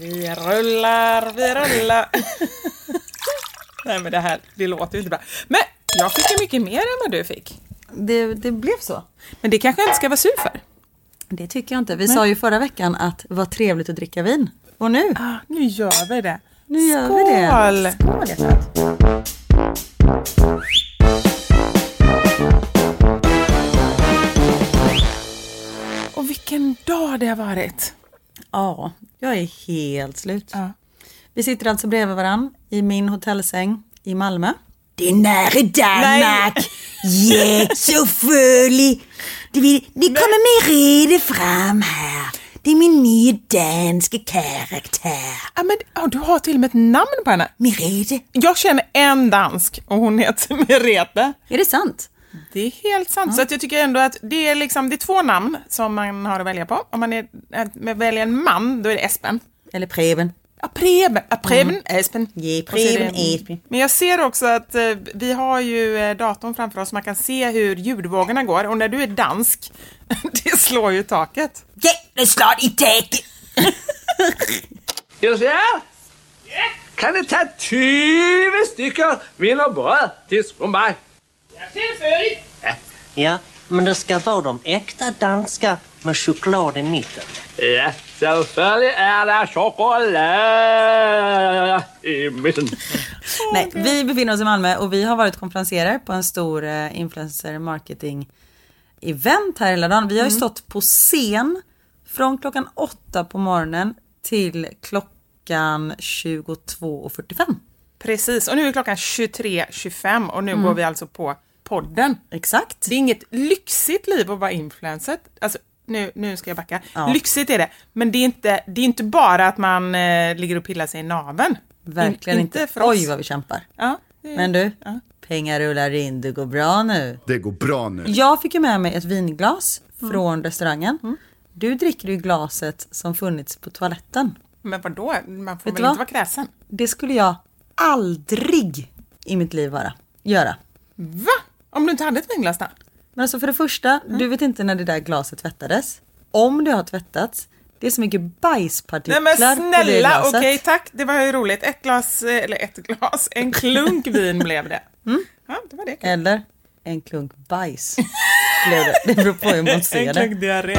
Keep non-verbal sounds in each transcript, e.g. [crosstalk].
Vi rullar, vi rullar. [laughs] Nej men det här, det låter ju inte bra. Men jag fick ju mycket mer än vad du fick. Det, det blev så. Men det kanske jag inte ska vara sur för. Det tycker jag inte. Vi sa ju förra veckan att det var trevligt att dricka vin. Och nu? Ah, nu gör vi det. Nu gör Skål! vi det. Skål hjärtat. Och vilken dag det har varit. Ja, jag är helt slut. Ja. Vi sitter alltså bredvid varann i min hotellsäng i Malmö. Det är nära Danmark. Jättefull. Det, vill, det kommer med rede fram här. Det är min nya danske karaktär. Ja, men, ja, du har till och med ett namn på henne. Merete. Jag känner en dansk och hon heter Merete. Är det sant? Det är helt sant. Så att jag tycker ändå att det är, liksom, det är två namn som man har att välja på. Om man är, väljer en man, då är det Espen. Eller Preben. Ja, Preben, ja, Preben Espen. Ja, så Preben det- Espen. Men jag ser också att eh, vi har ju eh, datorn framför oss, man kan se hur ljudvågorna går. Och när du är dansk, [laughs] det slår ju taket. Jätteslott i taket. [laughs] Just ja. Kan det ta 20 stycken wienerbröd till Ja, men det ska vara de äkta danska med choklad i mitten. Ja, selvfølgelig er der choklad i midten. Nej, vi befinner oss i Malmö och vi har varit konferenserer på en stor eh, influencer marketing event här hela dagen. Vi har ju stått på scen från klockan åtta på morgonen till klockan 22.45. Precis, och nu är klockan 23.25 och nu går vi alltså på podden. Exakt. Det är inget lyxigt liv att vara influencer. Alltså, nu, nu ska jag backa. Ja. Lyxigt är det, men det är inte, det är inte bara att man eh, ligger och pillar sig i naveln. Verkligen In- inte. för oss. Oj vad vi kämpar. Ja, det- Men du, Ja. pengar rullar in, det går bra nu. Det går bra nu. Jag fick ju med mig ett vinglas Mm. från restaurangen. Du dricker ju glaset som funnits på toaletten. Men vadå, man får Vet väl inte vad? vara kräsen? Det skulle jag aldrig i mitt liv vara, göra. Va? Om du inte hade ett vinglas då? Men alltså för det första, du vet inte när det där glaset tvättades. Om det har tvättats, det är så mycket Nej bajspartiklar men på det snälla, okej tack, det var ju roligt. Ett glas, eh, eller ett glas, [laughs] en klunk vin blev det. Mm. Ja, det var det. Eller en klunk bajs. blev det. det beror på hur man ser [laughs] En det. klunk diarré.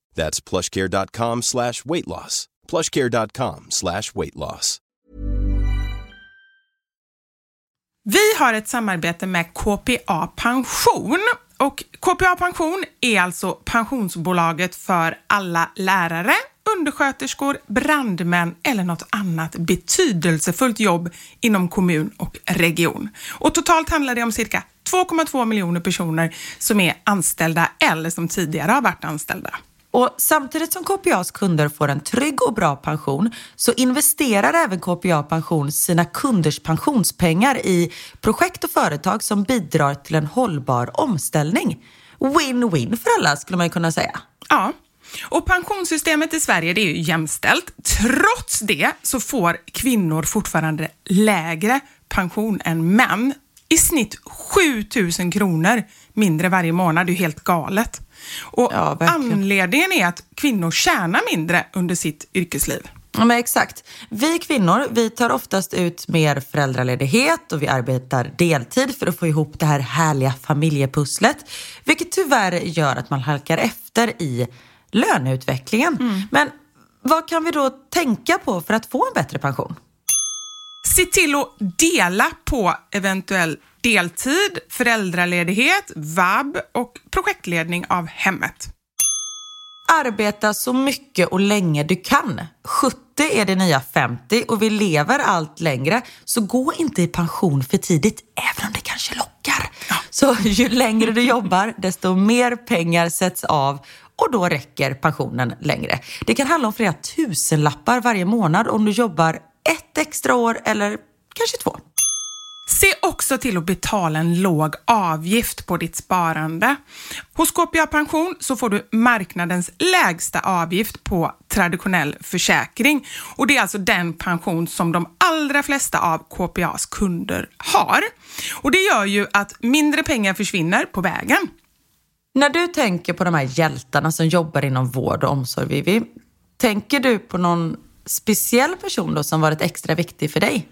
That's plushcare.com slash weight loss. plushcare.com slash weight loss. Vi har ett samarbete med KPA Pension och KPA Pension är alltså pensionsbolaget för alla lärare, undersköterskor, brandmän eller något annat betydelsefullt jobb inom kommun och region. Och totalt handlar det om cirka 2,2 miljoner personer som är anställda eller som tidigare har varit anställda. Och samtidigt som KPAs kunder får en trygg och bra pension så investerar även KPA Pension sina kunders pensionspengar i projekt och företag som bidrar till en hållbar omställning. Win-win för alla skulle man kunna säga. Ja, Och pensionssystemet i Sverige det är ju jämställt. Trots det så får kvinnor fortfarande lägre pension än män. I snitt 7000 kronor mindre varje månad. Det är ju helt galet. Och Ja, anledningen är att kvinnor tjänar mindre under sitt yrkesliv. Ja, men exakt. Vi kvinnor vi tar oftast ut mer föräldraledighet och vi arbetar deltid för att få ihop det här härliga familjepusslet. Vilket tyvärr gör att man halkar efter i löneutvecklingen. Men vad kan vi då tänka på för att få en bättre pension? Se till att dela på eventuell deltid, föräldraledighet, vab och projektledning av hemmet. Arbeta så mycket och länge du kan. 70 är det nya 50 och vi lever allt längre. Så gå inte i pension för tidigt, även om det kanske lockar. Så ju längre du jobbar, desto mer pengar sätts av och då räcker pensionen längre. Det kan handla om flera tusenlappar varje månad om du jobbar ett extra år eller kanske två. Se också till att betala en låg avgift på ditt sparande. Hos KPA Pension så får du marknadens lägsta avgift på traditionell försäkring och det är alltså den pension som de allra flesta av KPAs kunder har. Och det gör ju att mindre pengar försvinner på vägen. När du tänker på de här hjältarna som jobbar inom vård och omsorg, Vivi, tänker du på någon speciell person då som varit extra viktig för dig?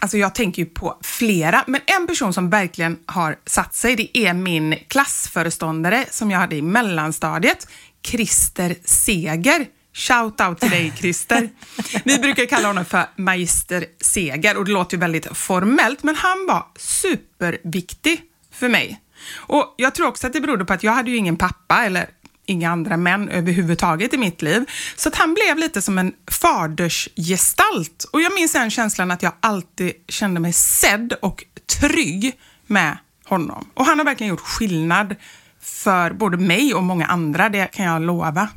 Alltså jag tänker ju på flera, men en person som verkligen har satt sig, det är min klassföreståndare som jag hade i mellanstadiet, Christer Seger. Shout out till dig Christer. Vi brukar kalla honom för Magister Seger och det låter ju väldigt formellt, men han var superviktig för mig. Och jag tror också att det berodde på att jag hade ju ingen pappa eller inga andra män överhuvudtaget i mitt liv. Så att han blev lite som en fadersgestalt. Och jag minns den känslan att jag alltid kände mig sedd och trygg med honom. Och han har verkligen gjort skillnad för både mig och många andra, det kan jag lova.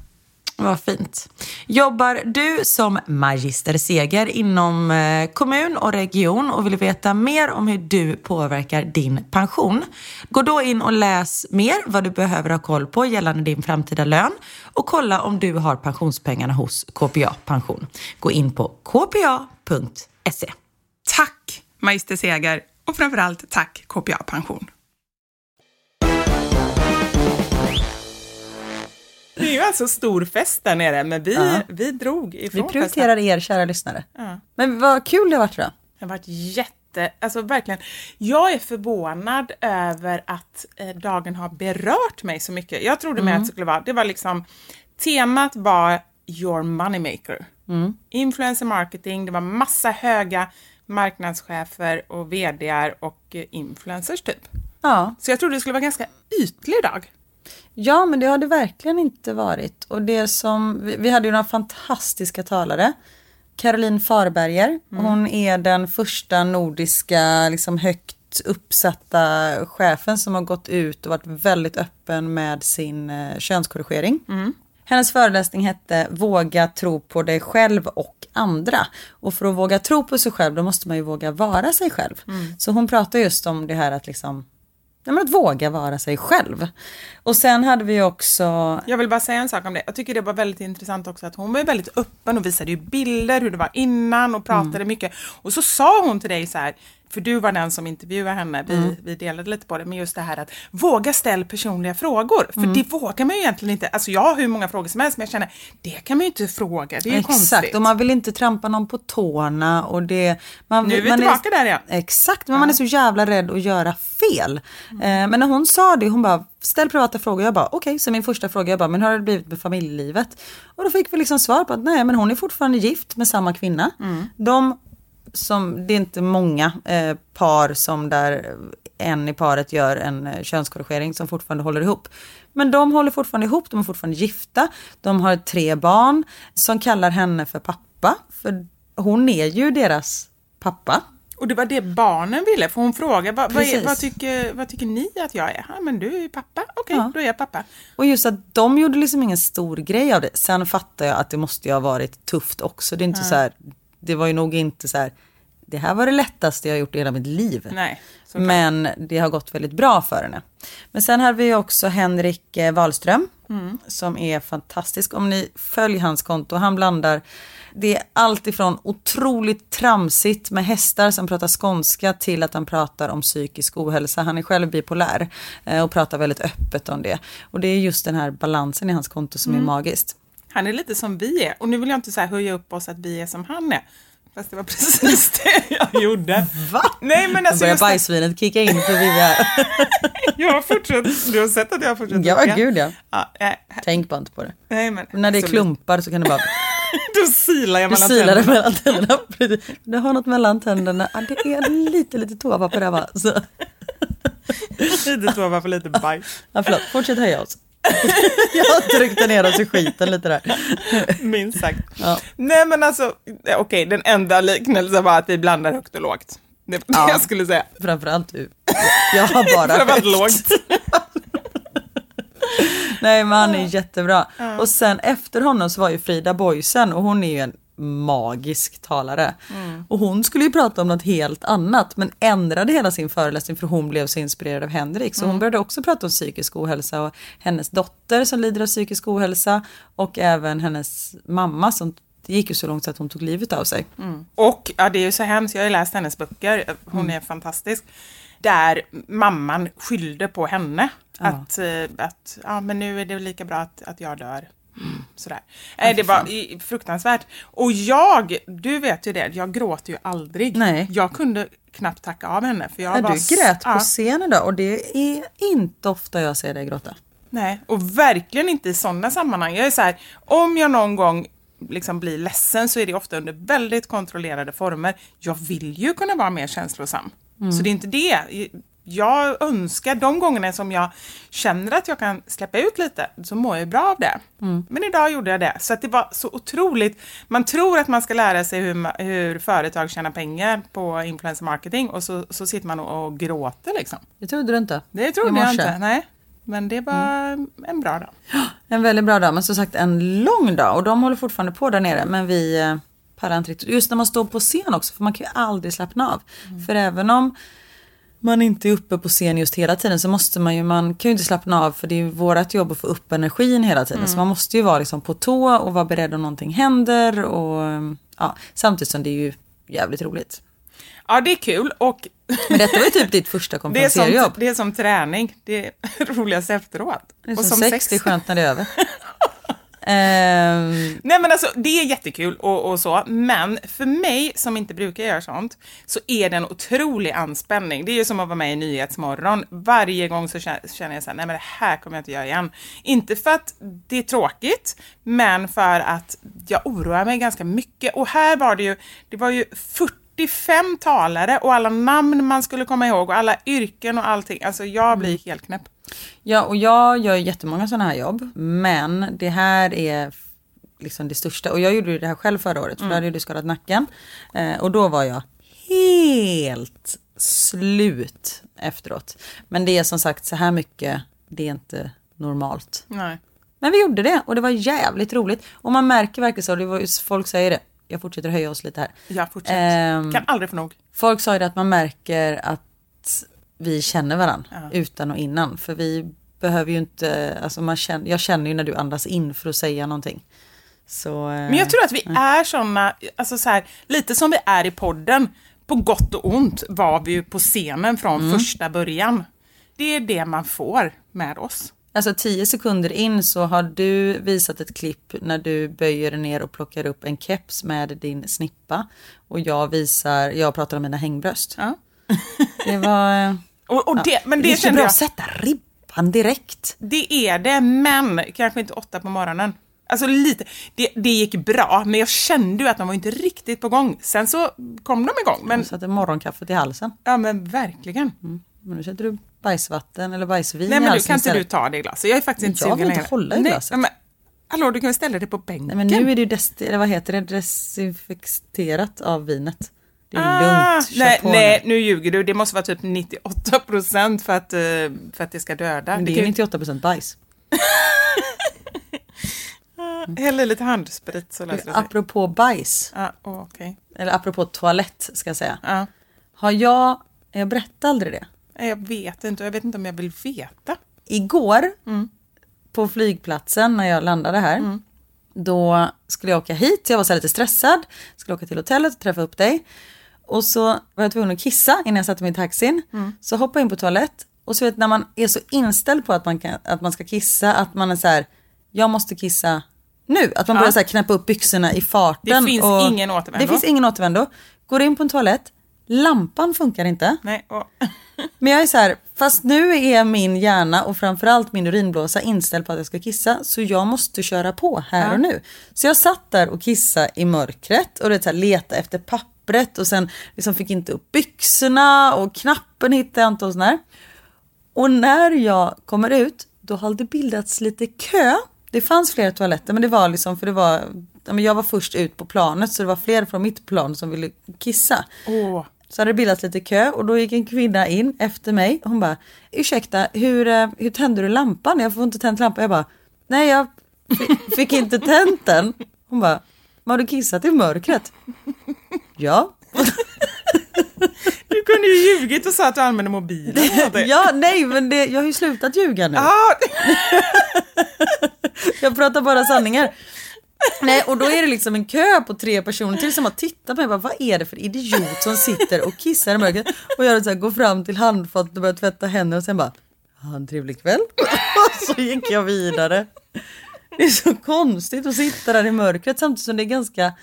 Vad fint. Jobbar du som magister Seger inom eh, kommun och region och vill veta mer om hur du påverkar din pension? Gå då in och läs mer vad du behöver ha koll på gällande din framtida lön och kolla om du har pensionspengarna hos KPA Pension. Gå in på kpa.se. Tack Magister Seger och framförallt tack KPA Pension. Det är ju alltså stor fest där nere, men vi, Ja. vi drog ifrån Vi prioriterar er kära lyssnare. Ja. Men vad kul det har varit då. Det har varit jätte, alltså verkligen. Jag är förvånad över att eh, dagen har berört mig så mycket. Jag trodde mer att det skulle vara, det var liksom, temat var your moneymaker. Influencer marketing, det var massa höga marknadschefer och VDR och eh, influencers typ. Ja. Så jag trodde det skulle vara en ganska ytlig dag. Ja, men det har det verkligen inte varit. Och det som, vi, hade ju några fantastiska talare. Caroline Farberger, hon är den första nordiska liksom högt uppsatta chefen som har gått ut och varit väldigt öppen med sin eh, könskorrigering. Hennes föreläsning hette Våga tro på dig själv och andra. Och för att våga tro på sig själv då måste man ju våga vara sig själv. Så hon pratar just om det här att liksom Nej, men att våga vara sig själv. Och sen hade vi också... Jag vill bara säga en sak om det. Jag tycker det var väldigt intressant också att hon var väldigt öppen och visade ju bilder hur det var innan och pratade mycket. Och så sa hon till dig så här, för du var den som intervjuade henne, vi, vi delade lite på det, men just det här att våga ställa personliga frågor. För det vågar man ju egentligen inte. Alltså jag har hur många frågor som helst men jag känner, det kan man ju inte fråga, det är ju Exakt, konstigt. och man vill inte trampa någon på tårna och det... Man, Nu är vi man tillbaka där igen. Exakt, men man är så jävla rädd att göra fel. Eh, men när hon sa det, hon bara, ställ privata frågor. Jag bara, okej, så min första fråga, jag bara, men hur har det blivit med familjelivet? Och då fick vi liksom svar på att nej, men hon är fortfarande gift med samma kvinna. De som, det är inte många eh, par som där en i paret gör en eh, könskorrigering som fortfarande håller ihop. Men de håller fortfarande ihop, de är fortfarande gifta, de har tre barn som kallar henne för pappa. För hon är ju deras pappa. Och det var det barnen ville, för hon frågade, vad, vad, är, vad, tycker, vad tycker ni att jag är? Ja, men du är ju pappa, okej, Ja. då är jag pappa. Och just att de gjorde liksom ingen stor grej av det. Sen fattar jag att det måste ju ha varit tufft också. Det är inte så här, det var ju nog inte så här, det här var det lättaste jag gjort i hela mitt liv. Nej. Men det har gått väldigt bra för henne. Men sen har vi också Henrik eh, Wahlström Mm. som är fantastisk. Om ni följer hans konto, han blandar det är allt ifrån otroligt tramsigt med hästar som pratar skånska till att han pratar om psykisk ohälsa. Han är själv bipolär eh, och pratar väldigt öppet om det. Och det är just den här balansen i hans konto som Mm. är magiskt. Han är lite som vi är. Och nu vill jag inte så här höja upp oss att vi är som han är. Fast det var [laughs] precis det jag gjorde. Va? Nej men alltså börjar det, bajsvinet kicka in för Vivian. [laughs] jag har fortsatt, du har sett att jag har fortsatt Ja, dricka? gud ja. ja nej, Tänk bara inte på det. nej, men När det är klumpar så kan du bara [laughs] Då silar jag Du mellan silar det tänderna. mellan tänderna. Du har något mellan tänderna. Ja, det är lite, lite toapapper där va. Så. Lite toa för lite bajs. Ja, förlåt, fortsätt höja oss. [laughs] Jag tryckte ner oss i skiten lite där. Minst sagt. Ja. Nej men alltså, okej den enda liknelsen var att vi blandar högt och lågt. Det var Ja. det jag skulle säga. Framförallt du. Jag har bara [laughs] Framförallt högt. lågt. [laughs] Nej men han är jättebra. Och sen efter honom så var ju Frida Boysen och hon är ju en magisk talare. Och hon skulle ju prata om något helt annat men ändrade hela sin föreläsning för hon blev så inspirerad av Henrik. Så hon började också prata om psykisk ohälsa och hennes dotter som lider av psykisk ohälsa och även hennes mamma som det gick ju så långt så att hon tog livet av sig. Och ja, det är ju så hemskt, jag har ju läst hennes böcker, hon Mm. är fantastisk. Där mamman skyllde på henne. Att, eh, att ja, men nu är det lika bra att, att jag dör. Mm. Sådär. Nej, det var i- fruktansvärt. Och jag, du vet ju det, jag gråter ju aldrig. Nej. Jag kunde knappt tacka av henne. För jag Ja, var du grät på ja. scen idag och det är inte ofta jag ser dig gråta. Nej, och verkligen inte i sådana sammanhang. Jag är så här, om jag någon gång liksom blir ledsen så är det ofta under väldigt kontrollerade former. Jag vill ju kunna vara mer känslosam. Så det är inte det. Jag önskar de gångerna som jag känner att jag kan släppa ut lite så mår jag bra av det. Men idag gjorde jag det. Så att det var så otroligt. Man tror att man ska lära sig hur, hur företag tjänar pengar på influencer marketing och så, så sitter man och, och gråter liksom. Det trodde du inte? Det trodde jag inte. Nej. Men det var en bra dag. En väldigt bra dag, men som sagt en lång dag och de håller fortfarande på där nere. Men vi eh, pallar inte riktigt. Just när man står på scen också, för man kan ju aldrig slappna av. För även om man inte är uppe på scen just hela tiden så måste man ju, man kan ju inte slappna av för det är ju vårt jobb att få upp energin hela tiden. Så man måste ju vara liksom på tå och vara beredd om någonting händer och ja, samtidigt som det är ju jävligt roligt. Ja, det är kul och [laughs] Men detta var ju typ ditt första [laughs] det är, konferensierjobb. som, det är som träning. Det är [laughs] roligast efteråt. Det är och som sex, det är skönt när det är över. Ehm. Nej men alltså det är jättekul och, och så, men för mig som inte brukar göra sånt så är det en otrolig anspänning. Det är ju som att vara med i Nyhetsmorgon. Varje gång så känner jag så här, nej men det här kommer jag inte göra igen. Inte för att det är tråkigt, men för att jag oroar mig ganska mycket. Och här var det ju, det var ju 45 talare och alla namn man skulle komma ihåg och alla yrken och allting. Alltså jag blir helt knäpp. Ja, och jag gör jättemånga sådana här jobb, men det här är liksom det största. Och jag gjorde ju det här själv förra året, för då hade du skadat nacken. Eh, och då var jag helt slut efteråt. Men det är som sagt så här mycket, det är inte normalt. Nej. Men vi gjorde det och det var jävligt roligt. Och man märker verkligen så, det var, folk säger det, jag fortsätter höja oss lite här. Jag fortsätter. Ehm, Kan aldrig få nog. Folk sa ju det att man märker att vi känner varandra utan och innan. För vi behöver ju inte, alltså man känner, jag känner ju när du andas in för att säga någonting. Så, eh, Men jag tror att vi är såna, alltså så här, lite som vi är i podden. På gott och ont var vi ju på scenen från Mm. första början. Det är det man får med oss. Alltså tio sekunder in så har du visat ett klipp när du böjer ner och plockar upp en keps med din snippa. Och jag visar, jag pratar om mina hängbröst. Ja. [laughs] Det var... eh, Och, och det, men det ju kände bra jag, att sätta ribban direkt. det är det, men kanske inte åtta på morgonen. Alltså lite, det, det gick bra, men jag kände ju att de var inte riktigt på gång. Sen så kom de igång, men Jag satte morgonkaffet i halsen. ja men verkligen. Men nu sätter du bajsvatten eller bajsvin Nej i men du, halsen kan inte du ta det glaset? Jag är faktiskt inte Jag vill sugen inte längre. hålla i Nej, glaset. Men, hallå, du kan väl ställa det på bänken? Nej men nu är det ju des- eller vad heter det, desinfekterat av vinet. Det är Ah, lugnt, nej, nej, nu. nu ljuger du. Det måste vara typ 98 procent för, att, eh, för att det ska döda. Men det kan är ju- ju 98% bajs. [laughs] Häller lite handsprit så löser det sig. Apropå bajs, Ja, åh, okej. eller apropå toalett ska jag säga. Ja. Har jag, jag berättade aldrig det. Jag vet inte jag vet inte om jag vill veta. Igår på flygplatsen när jag landade här. Då skulle jag åka hit, jag var så lite stressad. Skulle åka till hotellet och träffa upp dig. Och så var jag tvungen att kissa innan jag satte mig i taxin. Så hoppade jag in på toalett. Och så vet när man är så inställd på att man, kan, att man ska kissa, att man är så här, jag måste kissa nu. Att man börjar så här knäppa upp byxorna i farten. Det finns och ingen återvändo. Det finns ingen återvändo. Går in på en toalett, lampan funkar inte. Nej, och, [laughs] Men jag är så här, fast nu är min hjärna och framförallt min urinblåsa inställd på att jag ska kissa så jag måste köra på här och nu. Så jag satt där och kissade i mörkret och det så här, leta efter pappret och sen liksom fick inte upp byxorna och knappen hittade jag inte och sådär. Och när jag kommer ut då hade det bildats lite kö. Det fanns flera toaletter men det var liksom för det var ja, jag var först ut på planet så det var fler från mitt plan som ville kissa. åh. Så hade det bildats lite kö och då gick en kvinna in efter mig. Hon bara, ursäkta, hur, eh, hur tände du lampan? Jag får inte tänt lampan. Jag bara, nej jag fi- fick inte tänt den. Hon bara, har du kissat i mörkret? Ja. Du kunde ju ljugit och sa att du använder mobilen. Ja, nej men det, jag har ju slutat ljuga nu. Ah, Jag pratar bara sanningar. Nej, och då är det liksom en kö på tre personer till som har tittat på mig. Bara, Vad är det för idiot som sitter och kissar i mörkret? Och jag så här, går fram till handfatet och börjar tvätta händerna och sen bara, ha en trevlig kväll. [laughs] Och så gick jag vidare. Det är så konstigt att sitta där i mörkret samtidigt som det är ganska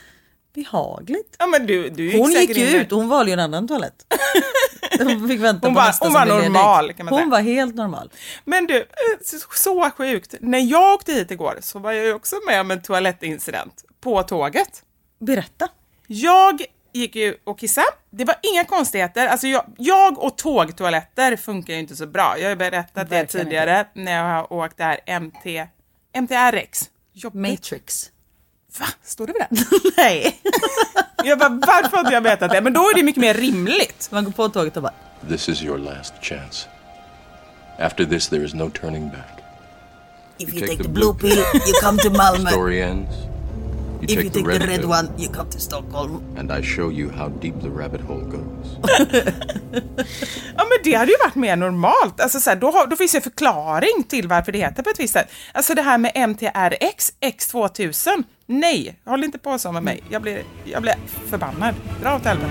behagligt. ja, men du, du gick Hon gick ju ut och hon valde ju en annan toalett. [laughs] Hon fick vänta Hon på var- nästa hon var ledig. normal, kan man Hon säga. var helt normal. Men du, eh, så- sjukt. När jag åkte hit igår så var jag ju också med om en toalettincident på tåget. Berätta. Jag gick ju och kissade. Det var inga konstigheter. Alltså jag, jag och tågtoaletter funkar ju inte så bra. Jag har ju berättat det Verkligen tidigare när jag har åkt det här MT, MTRX. Jobbigt. Matrix. Va? Står det det? [laughs] Nej. [laughs] Jag bara, varför har inte jag vetat det? Men då är det mycket mer rimligt. Man går på tåget och bara, This is your last chance. After this, there is no turning back. If you take the blue pill, you come to Malmö. Story ends. You If you take the red pill, one, you come to Stockholm. and I show you how deep the rabbit hole goes. [laughs] Ja men det hade ju varit mer normalt. Alltså, så här, då, har, då finns ju en förklaring till varför det heter på ett visst sätt. Alltså det här med MTRX X2000. Nej, håll inte på så med mig. Jag blir, jag blir förbannad. Dra åt helvete.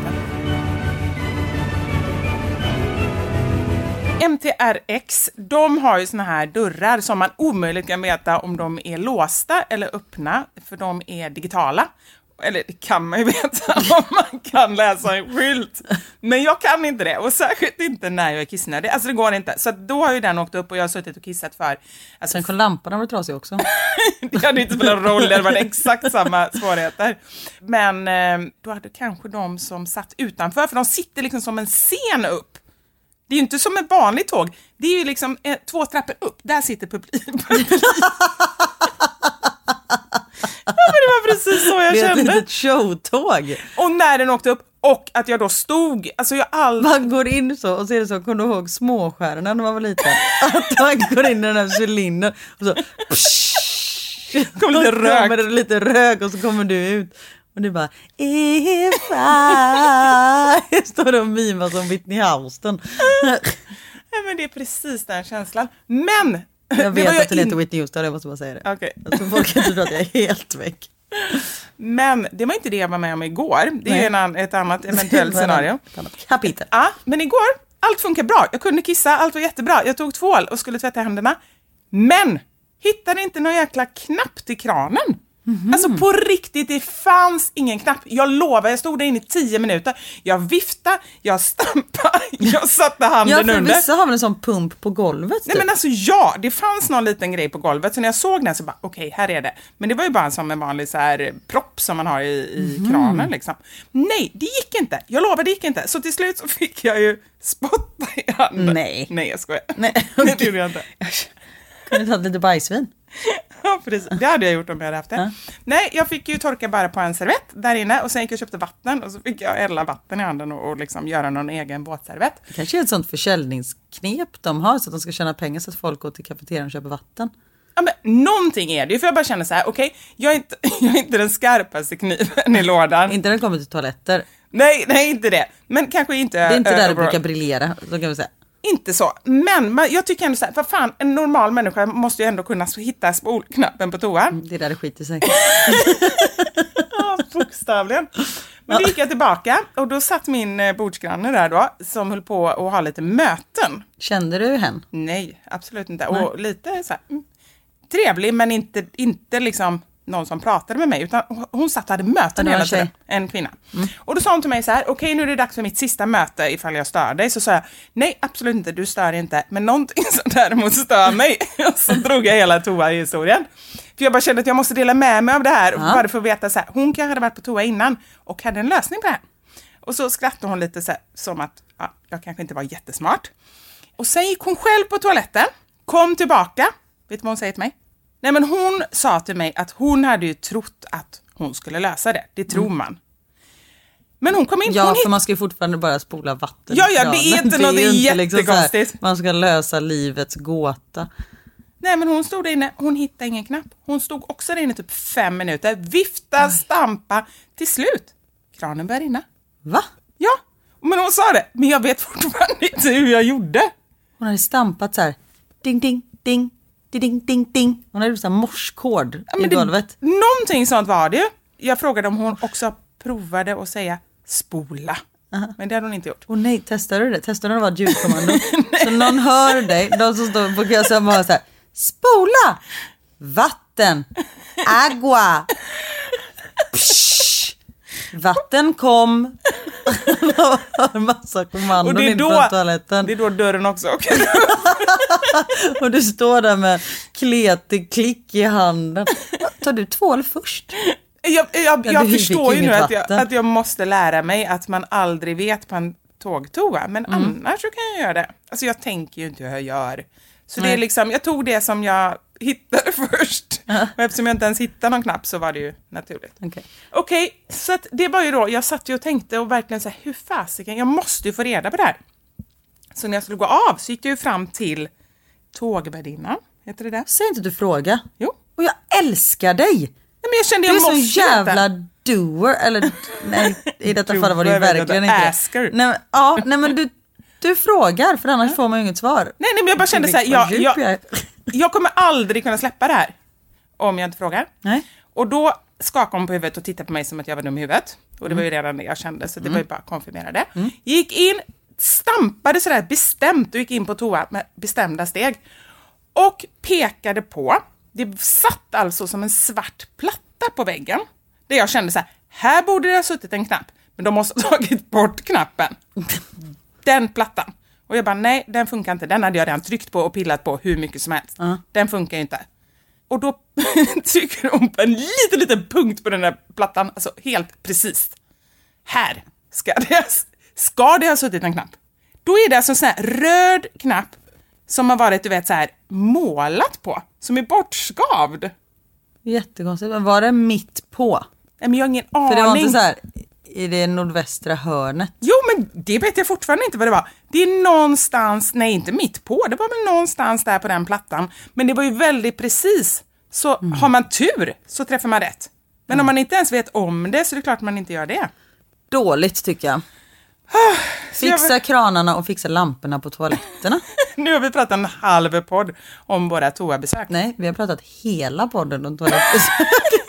MTRX, de har ju såna här dörrar som man omöjligt kan veta om de är låsta eller öppna, för de är digitala. Eller det kan man ju [laughs] veta om man kan läsa en skylt. Men jag kan inte det och särskilt inte när jag är kissnödig. Alltså det går inte. Så då har ju den åkt upp och jag har suttit och kissat för. Alltså, sen kom lampan och var trasig också. [laughs] det hade inte spelat roll, det var exakt samma svårigheter. Men eh, då hade kanske de som satt utanför, för de sitter liksom som en scen upp. Det är ju inte som ett vanligt tåg, det är ju liksom eh, två trappor upp, där sitter publiken. [laughs] ja, men det var precis så jag Det är ett kände. litet showtåg. Och när den åkte upp och att jag då stod, alltså jag all... Man går in så och så är det så, kommer du ihåg småstjärnorna när man var liten? [laughs] Att man går in i den här cylindern och så kom lite [laughs] rök. kommer det lite rök och så kommer du ut. Och du bara If I [laughs] Står och mimar som Whitney Houston. [laughs] Nej, men det är precis den känslan. Men! Jag det vet ju att du in- heter Whitney Houston, jag måste bara säga det. Jag tror folk inte tror att jag är helt väck. Men det var inte det jag var med om igår. Det är en, an- ett annat [laughs] eventuellt scenario. Kapitel. Ja, men igår, allt funkar bra. Jag kunde kissa, allt var jättebra. Jag tog tvål och skulle tvätta händerna. Men hittade inte någon jäkla knapp till kranen. Alltså på riktigt, det fanns ingen knapp. Jag lovar, jag stod där inne i tio minuter. Jag viftade, jag stampade, [laughs] jag satte handen Ja för under. vissa har väl en sån pump på golvet Nej typ. men alltså ja, det fanns någon liten grej på golvet så när jag såg den så bara okej, här är det. Men det var ju bara som en vanlig så här propp som man har i, i Mhm. kranen liksom. Nej, det gick inte. Jag lovar, det gick inte. Så till slut så fick jag ju spotta i handen. Nej. Nej, jag skojar. Nej, [laughs] det okej. gjorde jag inte. Kunde tagit lite bajsvin. [laughs] Ja, precis. Det hade jag gjort om jag hade haft det. Nej, jag fick ju torka bara på en servett där inne och sen gick jag och köpte vatten och så fick jag hälla vatten i handen och, och liksom göra någon egen båtservett. Det kanske är ett sånt försäljningsknep de har så att de ska tjäna pengar så att folk går till kafeterian och köper vatten. Ja, men någonting är det ju, för jag bara känner så här, okej, jag, är inte, [laughs] jag är inte den skarpaste kniven i lådan. Inte när det kommer till toaletter. Nej, nej, inte det. Men kanske inte... Det är inte där det brukar briljera, så kan vi säga. Inte så. Men jag tycker ändå så här, för fan, en normal människa måste ju ändå kunna hitta spolknappen på toan. Det där det skiter sig. [laughs] Ja, bokstavligen. Men då gick jag tillbaka och då satt min eh, bordsgranne där då, som höll på att ha lite möten. Kände du hen? Nej, absolut inte. Och lite så här, mm, trevlig, men inte, inte liksom någon som pratade med mig, utan hon- satt och hade möten hela tiden. En kvinna. Och då sa hon till mig så här, okej nu är det dags för mitt sista möte ifall jag stör dig. Så sa jag, nej absolut inte, du stör inte, men någonting [laughs] som däremot stör mig. och så drog jag hela toa-historien. För jag bara kände att jag måste dela med mig av det här, bara för att veta så här, hon kanske hade varit på toa innan och hade en lösning på det här. Och så skrattade hon lite så här, som att ja, jag kanske inte var jättesmart. Och sen gick hon själv på toaletten, kom tillbaka. Vet du vad hon säger till mig? Nej men hon sa till mig att hon hade ju trott att hon skulle lösa det. Det tror man. Men hon kom in, Mm. Ja, hon för man ska ju fortfarande bara spola vatten. Ja, ja, det är inte [laughs] något ju liksom så här, jättekonstigt. man ska lösa livets gåta. Nej men hon stod där inne, hon hittade ingen knapp. Hon stod också där inne typ fem minuter, vifta, stampa. Till slut, kranen började rinna. Va? Ja, men hon sa det, men jag vet fortfarande inte hur jag gjorde. Hon hade stampat så här. Ding, ding, ding, ding, ding, ding. Hon hade gjort så här morskod Ja, i men det- golvet. Någonting sånt var det ju. Jag frågade om hon också provade att säga spola. Men det hade hon inte gjort. Åh nej, testade du det? Testade du att vara ett ljudkommando? [laughs] så någon hör dig, de som står på bara så här. Spola! Vatten! Agua! Psh! Vatten kom! En massa Och kommandon det är, då, från toaletten. det är då dörren också åker [laughs] Och du står där med kletig klick i handen. Tar du tvål först? Jag, jag, Ja, jag du förstår ju nu att jag, att jag måste lära mig att man aldrig vet på en tågtoa, men Mm. annars så kan jag göra det. Alltså jag tänker ju inte hur jag gör. Så det Nej. är liksom, jag tog det som jag hittade [laughs] först. Och eftersom jag inte ens hittade någon knapp så var det ju naturligt. Okej. Okej, så att det var ju då, jag satt ju och tänkte och verkligen så här, hur fasiken, jag måste ju få reda på det här. Så när jag skulle gå av så gick jag ju fram till tågvärdinnan, heter det det? Säg inte du frågar. Jo. Och jag älskar dig! Nej, men jag kände Du jag är så måste jävla veta. doer, eller nej i detta fall var det ju verkligen inte asker. Nej, men, ja, nej men du, du frågar för annars får man ju inget svar. Nej, nej, men jag bara kände så här, Vad jag, jag. Jag kommer aldrig kunna släppa det här om jag inte frågar. Nej. Och då skakade hon på huvudet och tittade på mig som att jag var dum i huvudet. Och det var ju Mm. redan det jag kände, så det var ju bara att konfirmera det. Gick in, stampade sådär bestämt och gick in på toa med bestämda steg. Och pekade på, det satt alltså som en svart platta på väggen. Där jag kände så här, här borde det ha suttit en knapp, men de måste ha tagit bort knappen. [laughs] Den plattan. Och jag bara, nej, den funkar inte. Den hade jag redan tryckt på och pillat på hur mycket som helst. Den funkar ju inte. Och då [laughs] trycker hon på en liten, liten punkt på den där plattan, alltså helt precis. Här ska det, ska det ha suttit en knapp. Då är det alltså en sån här röd knapp som har varit, du vet, så här målat på, som är bortskavd. Jättekonstigt, men var det mitt på? Nej, men jag har ingen aning. För det var inte så här i det nordvästra hörnet. Jo, men det vet jag fortfarande inte vad det var. Det är någonstans, nej inte mitt på, det var väl någonstans där på den plattan. Men det var ju väldigt precis. Så har man tur så träffar man rätt. Men om man inte ens vet om det så är det klart man inte gör det. Dåligt tycker jag. [sighs] Så jag- Fixa kranarna och fixa lamporna på toaletterna. [laughs] Nu har vi pratat en halv podd om våra toabesök. Nej, vi har pratat hela podden om toaletter. [laughs]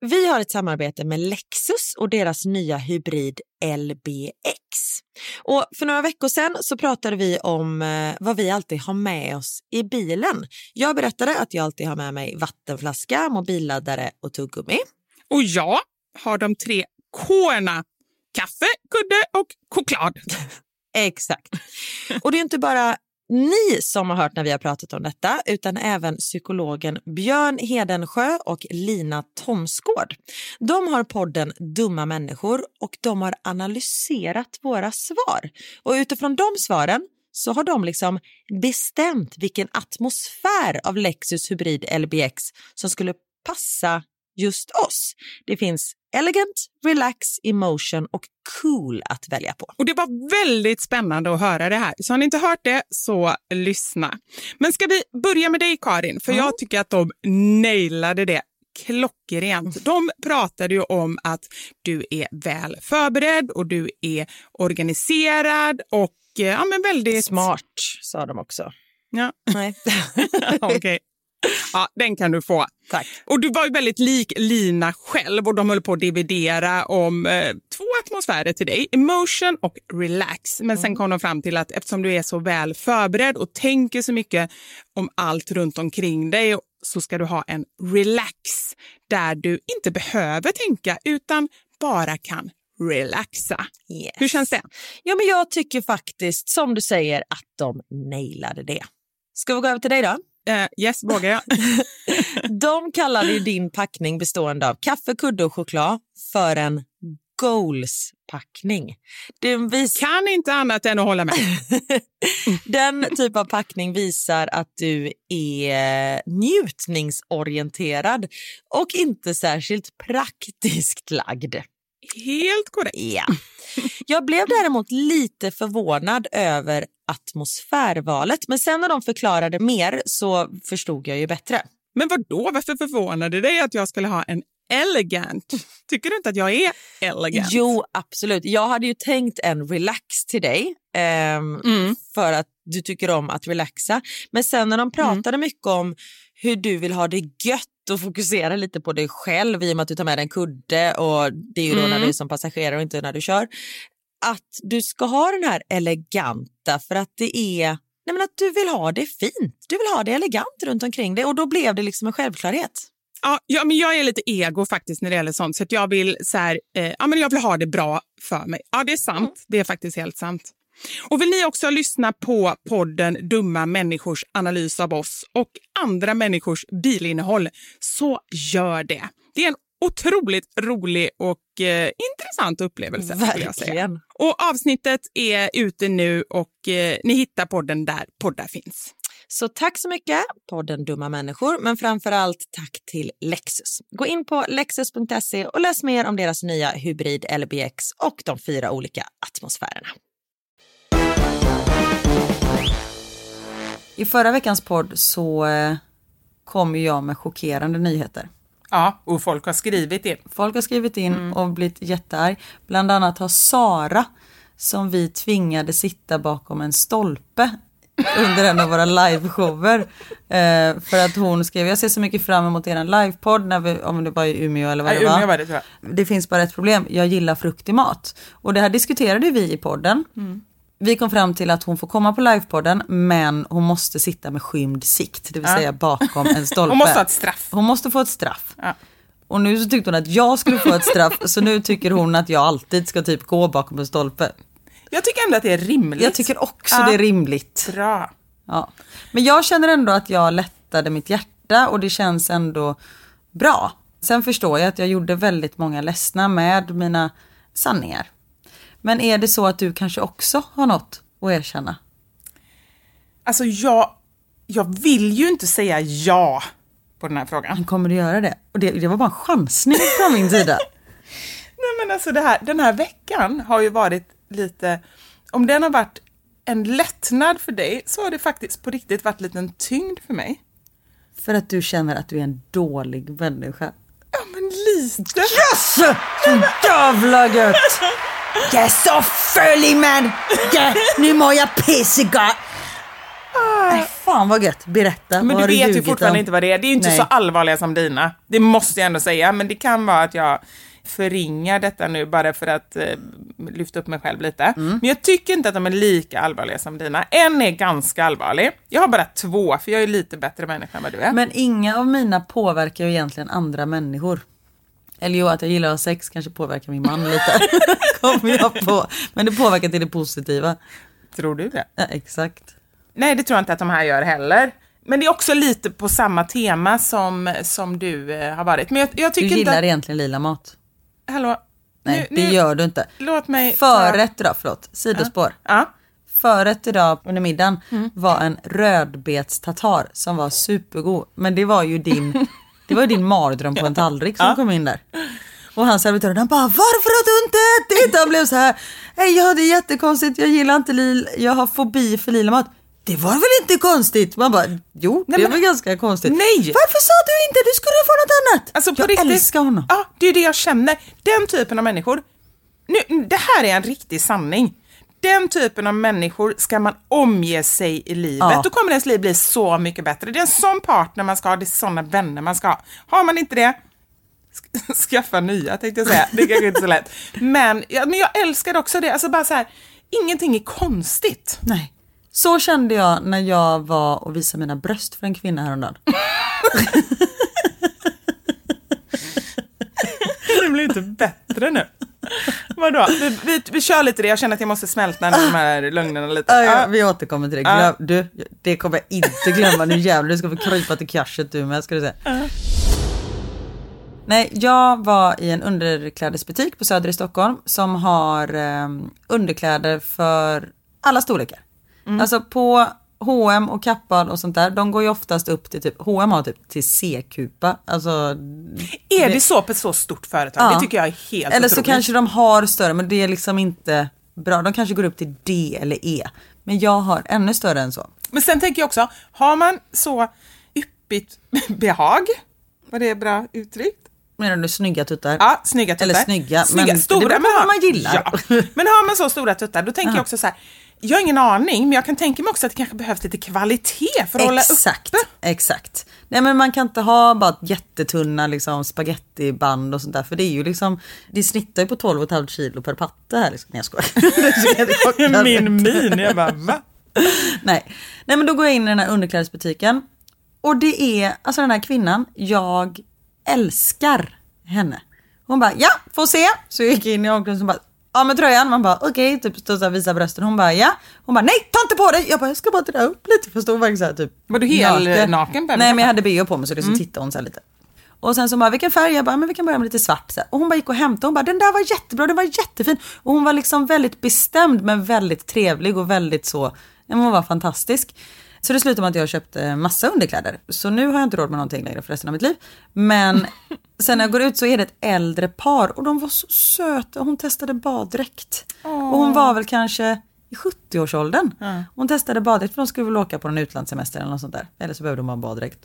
Vi har ett samarbete med Lexus och deras nya hybrid LBX. Och för några veckor sedan så pratade vi om eh, vad vi alltid har med oss i bilen. Jag berättade att jag alltid har med mig vattenflaska, mobilladdare och tuggummi. Och jag har de tre K-erna. Kaffe, kudde och choklad. [laughs] Exakt. Och det är inte bara ni som har hört när vi har pratat om detta utan även psykologen Björn Hedensjö och Lina Thomsgård. De har podden Dumma människor och de har analyserat våra svar. Och utifrån de svaren så har de liksom bestämt vilken atmosfär av Lexus Hybrid LBX som skulle passa just oss. Det finns elegant, relax, emotion och cool att välja på. Och Det var väldigt spännande att höra det här. Så har ni inte hört det, så lyssna. Men ska vi börja med dig Karin? För mm. jag tycker att de nailade det klockrent. De pratade ju om att du är väl förberedd och du är organiserad och ja, men väldigt... Smart, sa de också. Ja. Nej. [laughs] Okej. Okay. [laughs] Ja, den kan du få. Tack. Och du var ju väldigt lik Lina själv och de höll på att dividera om eh, två atmosfärer till dig, emotion och relax. Men mm. sen kom de fram till att eftersom du är så väl förberedd och tänker så mycket om allt runt omkring dig så ska du ha en relax där du inte behöver tänka utan bara kan relaxa. Yes. Hur känns det? Ja, men jag tycker faktiskt, som du säger, att de nailade det. Ska vi gå över till dig då? Uh, yes, vågar jag. [laughs] De kallade ju din packning bestående av kaffe, kudde och choklad för en goals-packning. Vis... Kan inte annat än att hålla med. [laughs] Den typ av packning visar att du är njutningsorienterad och inte särskilt praktiskt lagd. Helt korrekt. Ja. Jag blev däremot lite förvånad över atmosfärvalet men sen när de förklarade mer så förstod jag ju bättre. Men vad då? varför förvånade dig att jag skulle ha en elegant? Tycker du inte att jag är elegant? Jo, absolut. Jag hade ju tänkt en relax till dig ehm, mm. för att du tycker om att relaxa. Men sen när de pratade mm. mycket om hur du vill ha det gött och fokusera lite på dig själv i och med att du tar med dig en kudde och det är ju då mm. när du är som passagerare och inte när du kör. Att du ska ha den här eleganta för att det är nej men att du vill ha det fint. Du vill ha det elegant runt omkring dig och då blev det liksom en självklarhet. Ja, ja, men jag är lite ego faktiskt när det gäller sånt. Så att jag, vill, så här, eh, ja, men jag vill ha det bra för mig. Ja, det är sant. Mm. Det är faktiskt helt sant. Och Vill ni också lyssna på podden Dumma människors analys av oss och andra människors bilinnehåll, så gör det. Det är en otroligt rolig och eh, intressant upplevelse. Verkligen. Och Avsnittet är ute nu och eh, ni hittar podden där poddar finns. Så tack så mycket, podden Dumma människor, men framför allt tack till Lexus. Gå in på lexus.se och läs mer om deras nya hybrid LBX och de fyra olika atmosfärerna. I förra veckans podd så eh, kom jag med chockerande nyheter. Ja, och folk har skrivit in. Folk har skrivit in mm. och blivit jättearg. Bland annat har Sara, som vi tvingade sitta bakom en stolpe under en av våra liveshower. Eh, för att hon skrev, jag ser så mycket fram emot er livepodd, när vi, om det var i Umeå eller vad det var. var det, det finns bara ett problem, jag gillar frukt i mat. Och det här diskuterade vi i podden. Mm. Vi kom fram till att hon får komma på livepodden men hon måste sitta med skymd sikt, det vill ja. säga bakom en [laughs] stolpe. Hon måste ha ett straff. Hon måste få ett straff. Ja. Och nu så tyckte hon att jag skulle få ett straff [laughs] så nu tycker hon att jag alltid ska typ gå bakom en stolpe. Jag tycker ändå att det är rimligt. Jag tycker också ja. det är rimligt. Bra. Ja. Men jag känner ändå att jag lättade mitt hjärta och det känns ändå bra. Sen förstår jag att jag gjorde väldigt många ledsna med mina sanningar. Men är det så att du kanske också har något att erkänna? Alltså jag, jag vill ju inte säga ja på den här frågan. Men kommer du göra det? Och det, det var bara en chansning från min sida. [laughs] Nej men alltså här, den här veckan har ju varit lite, om den har varit en lättnad för dig så har det faktiskt på riktigt varit lite en tyngd för mig. För att du känner att du är en dålig människa. Ja men lite. Yes! Så jävla gött! [laughs] Jag är så föllig man! Ja, nu mår jag pissegott! Nej, fan vad gött. Berätta. Men du vet ju fortfarande om? inte vad det är. Det är ju inte Nej. så allvarliga som dina. Det måste jag ändå säga. Men det kan vara att jag förringar detta nu bara för att eh, lyfta upp mig själv lite. Mm. Men jag tycker inte att de är lika allvarliga som dina. En är ganska allvarlig. Jag har bara två, för jag är lite bättre människa än vad du är. Men inga av mina påverkar ju egentligen andra människor. Eller jo, att jag gillar att ha sex kanske påverkar min man lite. [laughs] Kommer jag på. Men det påverkar till det positiva. Tror du det? Ja, exakt. Nej, det tror jag inte att de här gör heller. Men det är också lite på samma tema som, som du eh, har varit. Men jag, jag Du tycker gillar inte... egentligen lila mat. Hallå? Nej, Nu- det nu- gör du inte. Låt mig... Förrätt idag, förlåt, sidospår. Ja. Förrätt idag under middagen Mm. var en rödbetstatar som var supergod. Men det var ju din, [laughs] det var ju din mardröm på en tallrik som kom in där. Och han servitören han bara varför har du inte ätit? Han blev så här. Nej ja det är jättekonstigt, jag gillar inte lila, jag har fobi för lila mat. Det var väl inte konstigt? Man bara jo det men- var ganska konstigt. Nej! Varför sa du inte? Du skulle få något annat. Alltså på jag riktigt, älskar honom. Ja, det är det jag känner. Den typen av människor. Nu, det här är en riktig sanning. Den typen av människor ska man omge sig i livet. Ja. Då kommer ens liv bli så mycket bättre. Det är en sån partner man ska ha, det är såna vänner man ska ha. Har man inte det, sk- [laughs] skaffa nya tänkte jag säga. Det är kanske inte så lätt. Men, ja, men jag älskar också det. Alltså bara så här, ingenting är konstigt. Nej. Så kände jag när jag var och visade mina bröst för en kvinna häromdagen. [laughs] Det blir inte bättre nu. Vadå? Vi, vi, vi kör lite det. Jag känner att jag måste smälta de här lögnerna lite. Ja, ja, vi återkommer till det. Glöm, du, det kommer jag inte glömma. Nu jävlar, du ska få krypa till cashet du med ska du se. Nej, jag var i en underklädesbutik på Söder i Stockholm som har eh, underkläder för alla storlekar. Mm. Alltså på H&M och Kappahl och sånt där, de går ju oftast upp till typ, H&M har typ till C-kupa. Alltså, Är det så på ett så stort företag? Ja. Det tycker jag är helt Eller så otroligt. kanske de har större men det är liksom inte bra. De kanske går upp till D eller E. Men jag har ännu större än så. Men sen tänker jag också, har man så yppigt [laughs] behag, var det bra uttryckt? Menar du snygga tuttar? Ja, snygga tuttar. Eller snygga, snygga men stora, det beror på vad man gillar. Ja. Men har man så stora tuttar, då tänker jag också så här, jag har ingen aning, men jag kan tänka mig också att det kanske behövs lite kvalitet för att hålla Exakt, uppe. exakt. Nej men man kan inte ha bara jättetunna liksom spagettiband och sånt där för det är ju liksom, det snittar ju på 12,5 kilo per patte här liksom. Nej jag skojar. [laughs] [laughs] Min min, jag bara va? [laughs] Nej. Nej men då går jag in i den här underklädesbutiken och det är, alltså den här kvinnan, jag älskar henne. Hon bara, ja, får se. Så jag gick in i omklädningsrummet och bara, ja med tröjan. Man bara, okej, typ stå så här, visa brösten. Hon bara, ja. Hon bara, nej, ta inte på dig. Jag bara, jag ska bara dra upp lite. För stod verkligen så här, typ. Var du hel naken henne? Nej men jag hade bh på mig så liksom Mm. tittade hon så här lite. Och sen så bara, vilken färg? Jag bara, men vi kan börja med lite svart. Så. Och hon bara gick och hämtade, hon bara, den där var jättebra, den var jättefin. Och hon var liksom väldigt bestämd men väldigt trevlig och väldigt så, ja, hon var fantastisk. Så det slutade med att jag köpte massa underkläder. Så nu har jag inte råd med någonting längre för resten av mitt liv. Men sen när jag går ut så är det ett äldre par och de var så söta. Hon testade baddräkt. Och hon var väl kanske i 70-årsåldern. Hon testade baddräkt för de skulle väl åka på en utlandssemester eller något sånt där. Eller så behövde de ha baddräkt.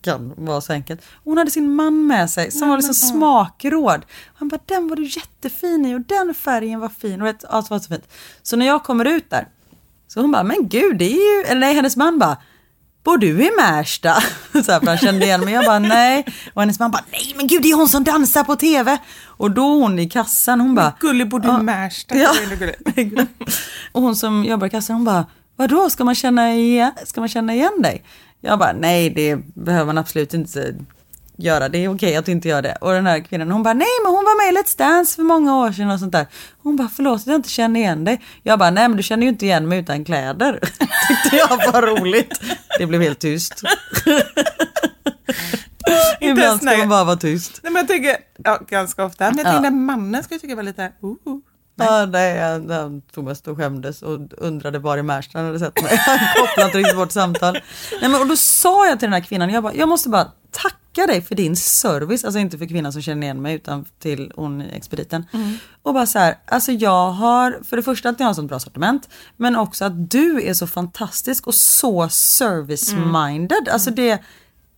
Kan vara så enkelt. Hon hade sin man med sig som var liksom smakråd. Han bara, den var du jättefin i och den färgen var fin. Och allt var så fint. Så när jag kommer ut där, så hon bara, men gud det är ju, eller nej hennes man bara, bor du i Märsta? [laughs] Så här, för han kände igen mig. Jag bara, nej. Och hennes man bara, nej men gud det är hon som dansar på tv. Och då hon i kassan, hon bara, Gullig, bor du i Märsta? Ja. [laughs] Och hon som jobbar i kassan hon bara, vadå ska man känna igen, ska man känna igen dig? Jag bara, nej det behöver man absolut inte göra, det är okej att du inte gör det. Och den här kvinnan hon bara, nej men hon var med i Let's Dance för många år sedan och sånt där. Hon bara, förlåt att jag inte känner igen dig. Jag bara, nej men du känner ju inte igen mig utan kläder. [laughs] Tyckte jag var roligt. Det blev helt tyst. [laughs] Ibland ska man bara vara tyst. Nej, men jag tänker, ja, ganska ofta. Men jag Ja. tänkte mannen skulle tycka var lite, uh, uh. Ja, nej, han, han mest och skämdes och undrade var i Märsta han hade sett mig. [laughs] Han kopplade inte riktigt vårt samtal. Nej, men, och då sa jag till den här kvinnan, jag, bara, jag måste bara tacka dig för din service. Alltså inte för kvinnan som känner igen mig utan till hon expediten. Och bara så här, alltså jag har, för det första att ni har sånt bra sortiment. Men också att du är så fantastisk och så service-minded. Alltså det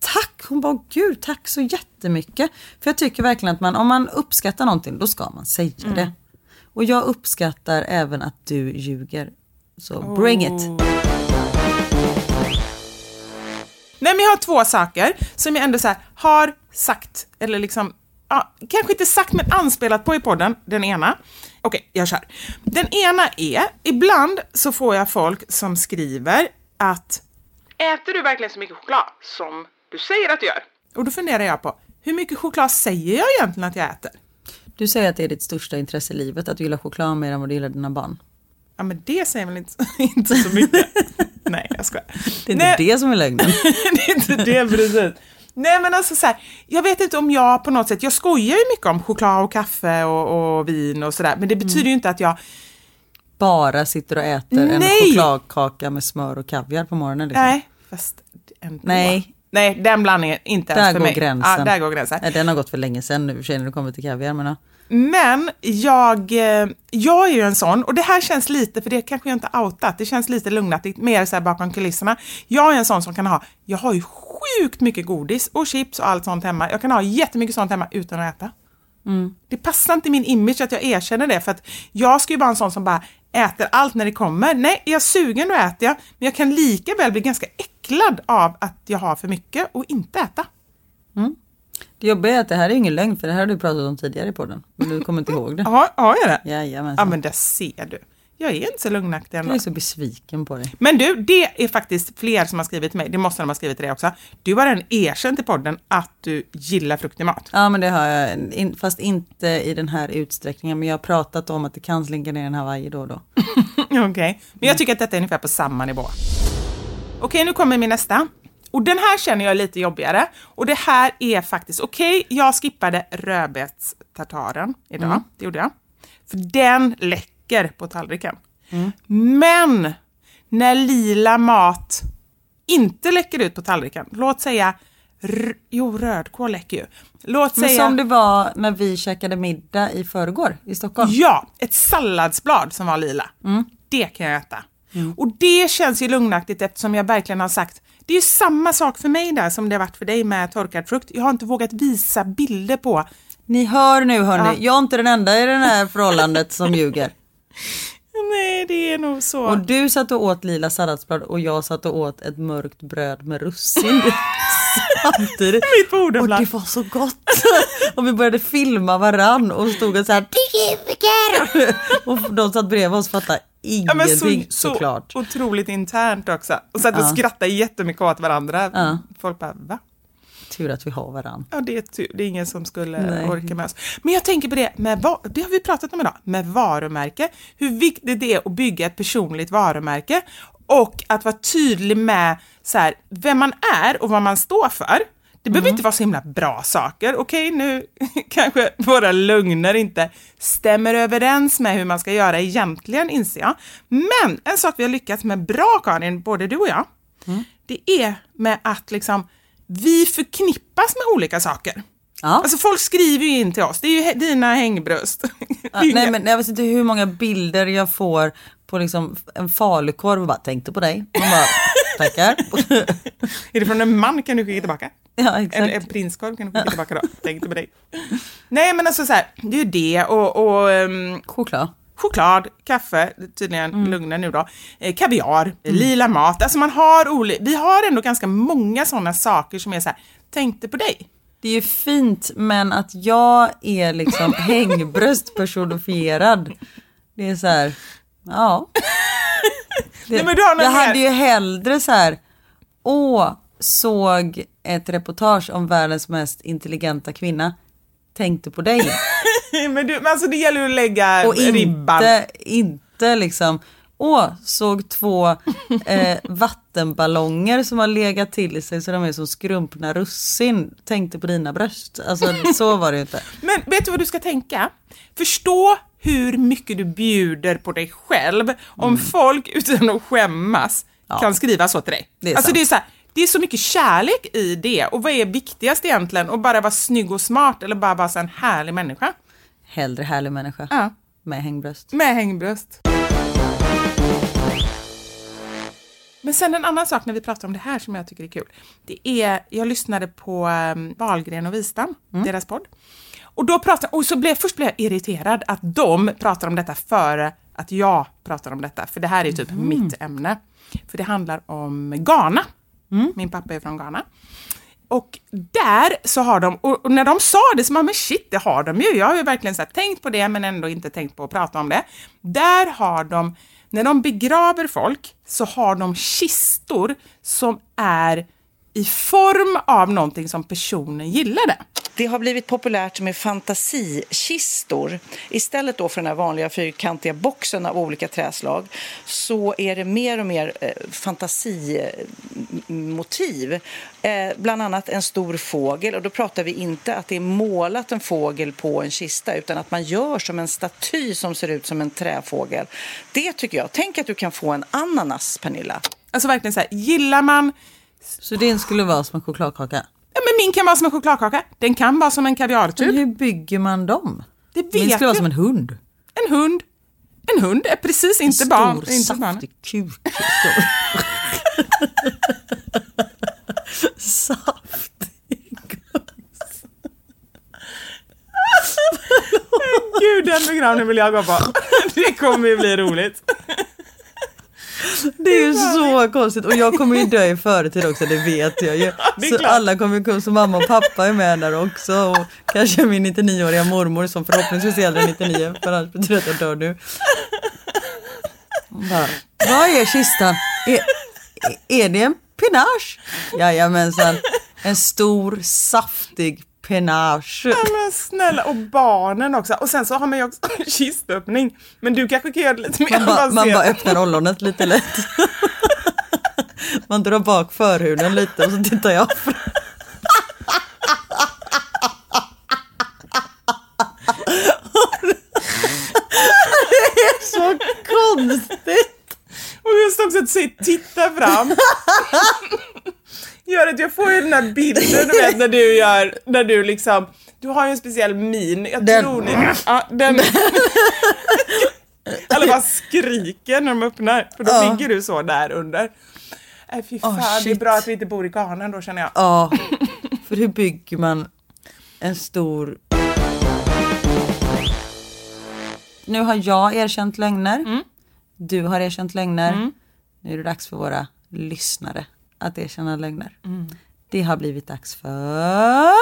Tack! Hon bara, gud tack så jättemycket. För jag tycker verkligen att man, om man uppskattar någonting, då ska man säga Mm. det. Och jag uppskattar även att du ljuger. Så bring it! Nej men jag har två saker som jag ändå så här, har sagt, eller liksom, ja, kanske inte sagt men anspelat på i podden, den ena. Okej, jag kör. Den ena är, ibland så får jag folk som skriver att Äter du verkligen så mycket choklad som du säger att du gör? Och då funderar jag på, hur mycket choklad säger jag egentligen att jag äter? Du säger att det är ditt största intresse i livet, att du gillar choklad mer än vad du gillar dina barn. Ja men det säger väl inte, [laughs] inte så mycket. [laughs] Nej, jag skojar. Det är inte Nej. det som är lögnen. [laughs] det är inte det precis. Nej men alltså så här, jag vet inte om jag på något sätt, jag skojar ju mycket om choklad och kaffe och, och vin och sådär, men det betyder ju inte att jag, Bara sitter och äter en Nej! chokladkaka med smör och kaviar på morgonen. Liksom. nej, fast ändå. Nej. Nej, den blandningen, inte Där ens för mig. gränsen. Ja, där går gränsen. Nej, den har gått för länge sedan nu för sig när det kommer till kaviar. Men, ja. Men jag, eh, jag är ju en sån, och det här känns lite, för det kanske jag inte outat, det känns lite lugnaktigt, mer så bakom kulisserna. Jag är en sån som kan ha, jag har ju sjukt mycket godis och chips och allt sånt hemma. Jag kan ha jättemycket sånt hemma utan att äta. Det passar inte min image att jag erkänner det, för att jag ska ju vara en sån som bara äter allt när det kommer. Nej, är jag sugen då äter jag, men jag kan lika väl bli ganska äcklad av att jag har för mycket och inte äta. Det jobbiga är att det här är ingen lögn för det här har du pratat om tidigare i podden. Men du kommer inte ihåg det. [laughs] Har, har jag det? Jajamensan. Ja men det ser du. Jag är inte så lugnaktig ändå. Jag är så besviken på dig. Men du, det är faktiskt fler som har skrivit till mig, det måste de ha skrivit till dig också. Du har redan erkänt i podden att du gillar fruktig mat. Ja men det har jag, in, fast inte i den här utsträckningen. Men jag har pratat om att det kan slinka ner en Hawaii då och då. [laughs] Okej, men jag tycker att detta är ungefär på samma nivå. Okej, nu kommer min nästa. Och den här känner jag är lite jobbigare. Och det här är faktiskt, okej, jag skippade rödbetstartaren idag. Mm. Det gjorde jag. För den läcker på tallriken. Men när lila mat inte läcker ut på tallriken, låt säga, r- jo rödkål läcker ju. Låt Men säga... som det var när vi käkade middag i förrgår i Stockholm. Ja, ett salladsblad som var lila. Det kan jag äta. Och det känns ju lugnaktigt eftersom jag verkligen har sagt det är ju samma sak för mig där som det har varit för dig med torkad frukt. Jag har inte vågat visa bilder på. Ni hör nu hörni, Ja. jag är inte den enda i det här förhållandet som ljuger. [laughs] Nej, det är nog så. Och du satt och åt lila salladsblad och jag satt och åt ett mörkt bröd med russin [laughs] samtidigt. Mitt bord Och det var så gott. [laughs] och vi började filma varann och stod och så här. och de satt bredvid oss och fattade Ja, ingenting så, så såklart. otroligt internt också. Och satt och Ja. skrattade jättemycket åt varandra. Ja. Folk bara, va? Tur att vi har varann. Ja, det är, tur. det är ingen som skulle Nej. orka med oss. Men jag tänker på det med, det har vi pratat om idag, med varumärke. Hur viktigt det är att bygga ett personligt varumärke och att vara tydlig med så här, vem man är och vad man står för. Det behöver inte vara så himla bra saker. Okej, nu [laughs] kanske våra lögner inte stämmer överens med hur man ska göra egentligen, inser jag. Men en sak vi har lyckats med bra, Karin, både du och jag, det är med att liksom vi förknippas med olika saker. Alltså folk skriver ju in till oss, det är ju dina hängbröst. Ja, nej [laughs] men jag vet inte hur många bilder jag får på liksom en falukorv och bara tänkte på dig. Man bara, [laughs] tackar. [laughs] är det från en man kan du skicka tillbaka? Ja, exakt. En, en prinskorv kan du skicka tillbaka då, tänkte på dig. Nej men alltså så här, det är ju det och... och ehm, choklad. Choklad, kaffe, tydligen Mm. lugna nu då, eh, kaviar, lila mat. Alltså man har oli- vi har ändå ganska många sådana saker som är så här, tänkte på dig. Det är ju fint men att jag är liksom [laughs] hängbröst personifierad. Det är så här, ja. Det, Nej, jag mer. hade ju hellre så här, åh, såg ett reportage om världens mest intelligenta kvinna. Tänkte på dig. [laughs] men, du, men alltså det gäller ju att lägga Och ribban. inte, inte liksom, åh, såg två eh, vattenballonger som har legat till sig så de är som skrumpna russin. Tänkte på dina bröst. Alltså så var det ju inte. [laughs] Men vet du vad du ska tänka? Förstå hur mycket du bjuder på dig själv om Mm. folk [laughs] utan att skämmas kan skriva så till dig. Det är alltså sant. det är så här, det är så mycket kärlek i det och vad är viktigast egentligen? Att bara vara snygg och smart eller bara vara så en härlig människa? Hellre härlig människa. Ja. Med hängbröst. Med hängbröst. Men sen en annan sak när vi pratar om det här som jag tycker är kul. Det är, jag lyssnade på um, Wahlgren och Wistam, deras podd. Och då pratade, och så blev, först blev jag irriterad att de pratar om detta före att jag pratar om detta, för det här är typ mitt ämne. För det handlar om Ghana. Min pappa är från Ghana. Och där så har de, och när de sa det så man, men shit, det har de ju. Jag har ju verkligen så tänkt på det men ändå inte tänkt på att prata om det. Där har de, när de begraver folk så har de kistor som är i form av någonting som personen gillade. Det har blivit populärt med fantasikistor. Istället då för den här vanliga fyrkantiga boxen av olika träslag så är det mer och mer eh, fantasimotiv. Eh, bland annat en stor fågel och då pratar vi inte att det är målat en fågel på en kista utan att man gör som en staty som ser ut som en träfågel. Det tycker jag. Tänk att du kan få en ananas, Pernilla. Alltså verkligen så här, gillar man... Så din skulle vara som en chokladkaka? Ja, men min kan vara som en chokladkaka. Den kan vara som en kaviartub. Men hur bygger man dem? Det vet Min skulle vara som en hund. En hund. En hund är precis inte stor, barn. Inte saftig barn. kuk. [laughs] Gud, den begravningen vill jag gå på. [laughs] Det kommer ju bli roligt. Det är ju så konstigt och jag kommer ju dö i förtid också, det vet jag ju. [laughs] Så alla kommer ju så mamma och pappa är med där också och kanske min 99-åriga mormor som förhoppningsvis är äldre än 99 för annars betyder det att jag dör nu. Bara, Vad är kistan? Är, är det en penage? Jajamensan, en stor saftig penage. Ja, men snälla, och barnen också. Och sen så har man ju också [laughs] kistöppning. Men du kanske kan göra det lite mer Man bara, man bara öppnar ollonet lite lätt. [laughs] Man drar bak förhuden lite och så tittar jag fram. Det är så konstigt. Och just också att se, titta fram. Gör att jag får ju den här bilden du vet när du gör, när du liksom, du har ju en speciell min. Jag Den. tror ni, ja, den. [laughs] Alla bara skriker när de öppnar, för då Ja. ligger du så där under. Nej fy fan, det är bra att vi inte bor i Ghana då känner jag. Ja, för hur bygger man en stor... Nu har jag erkänt lögner. Du har erkänt lögner. Nu är det dags för våra lyssnare att erkänna lögner. Det har blivit dags för...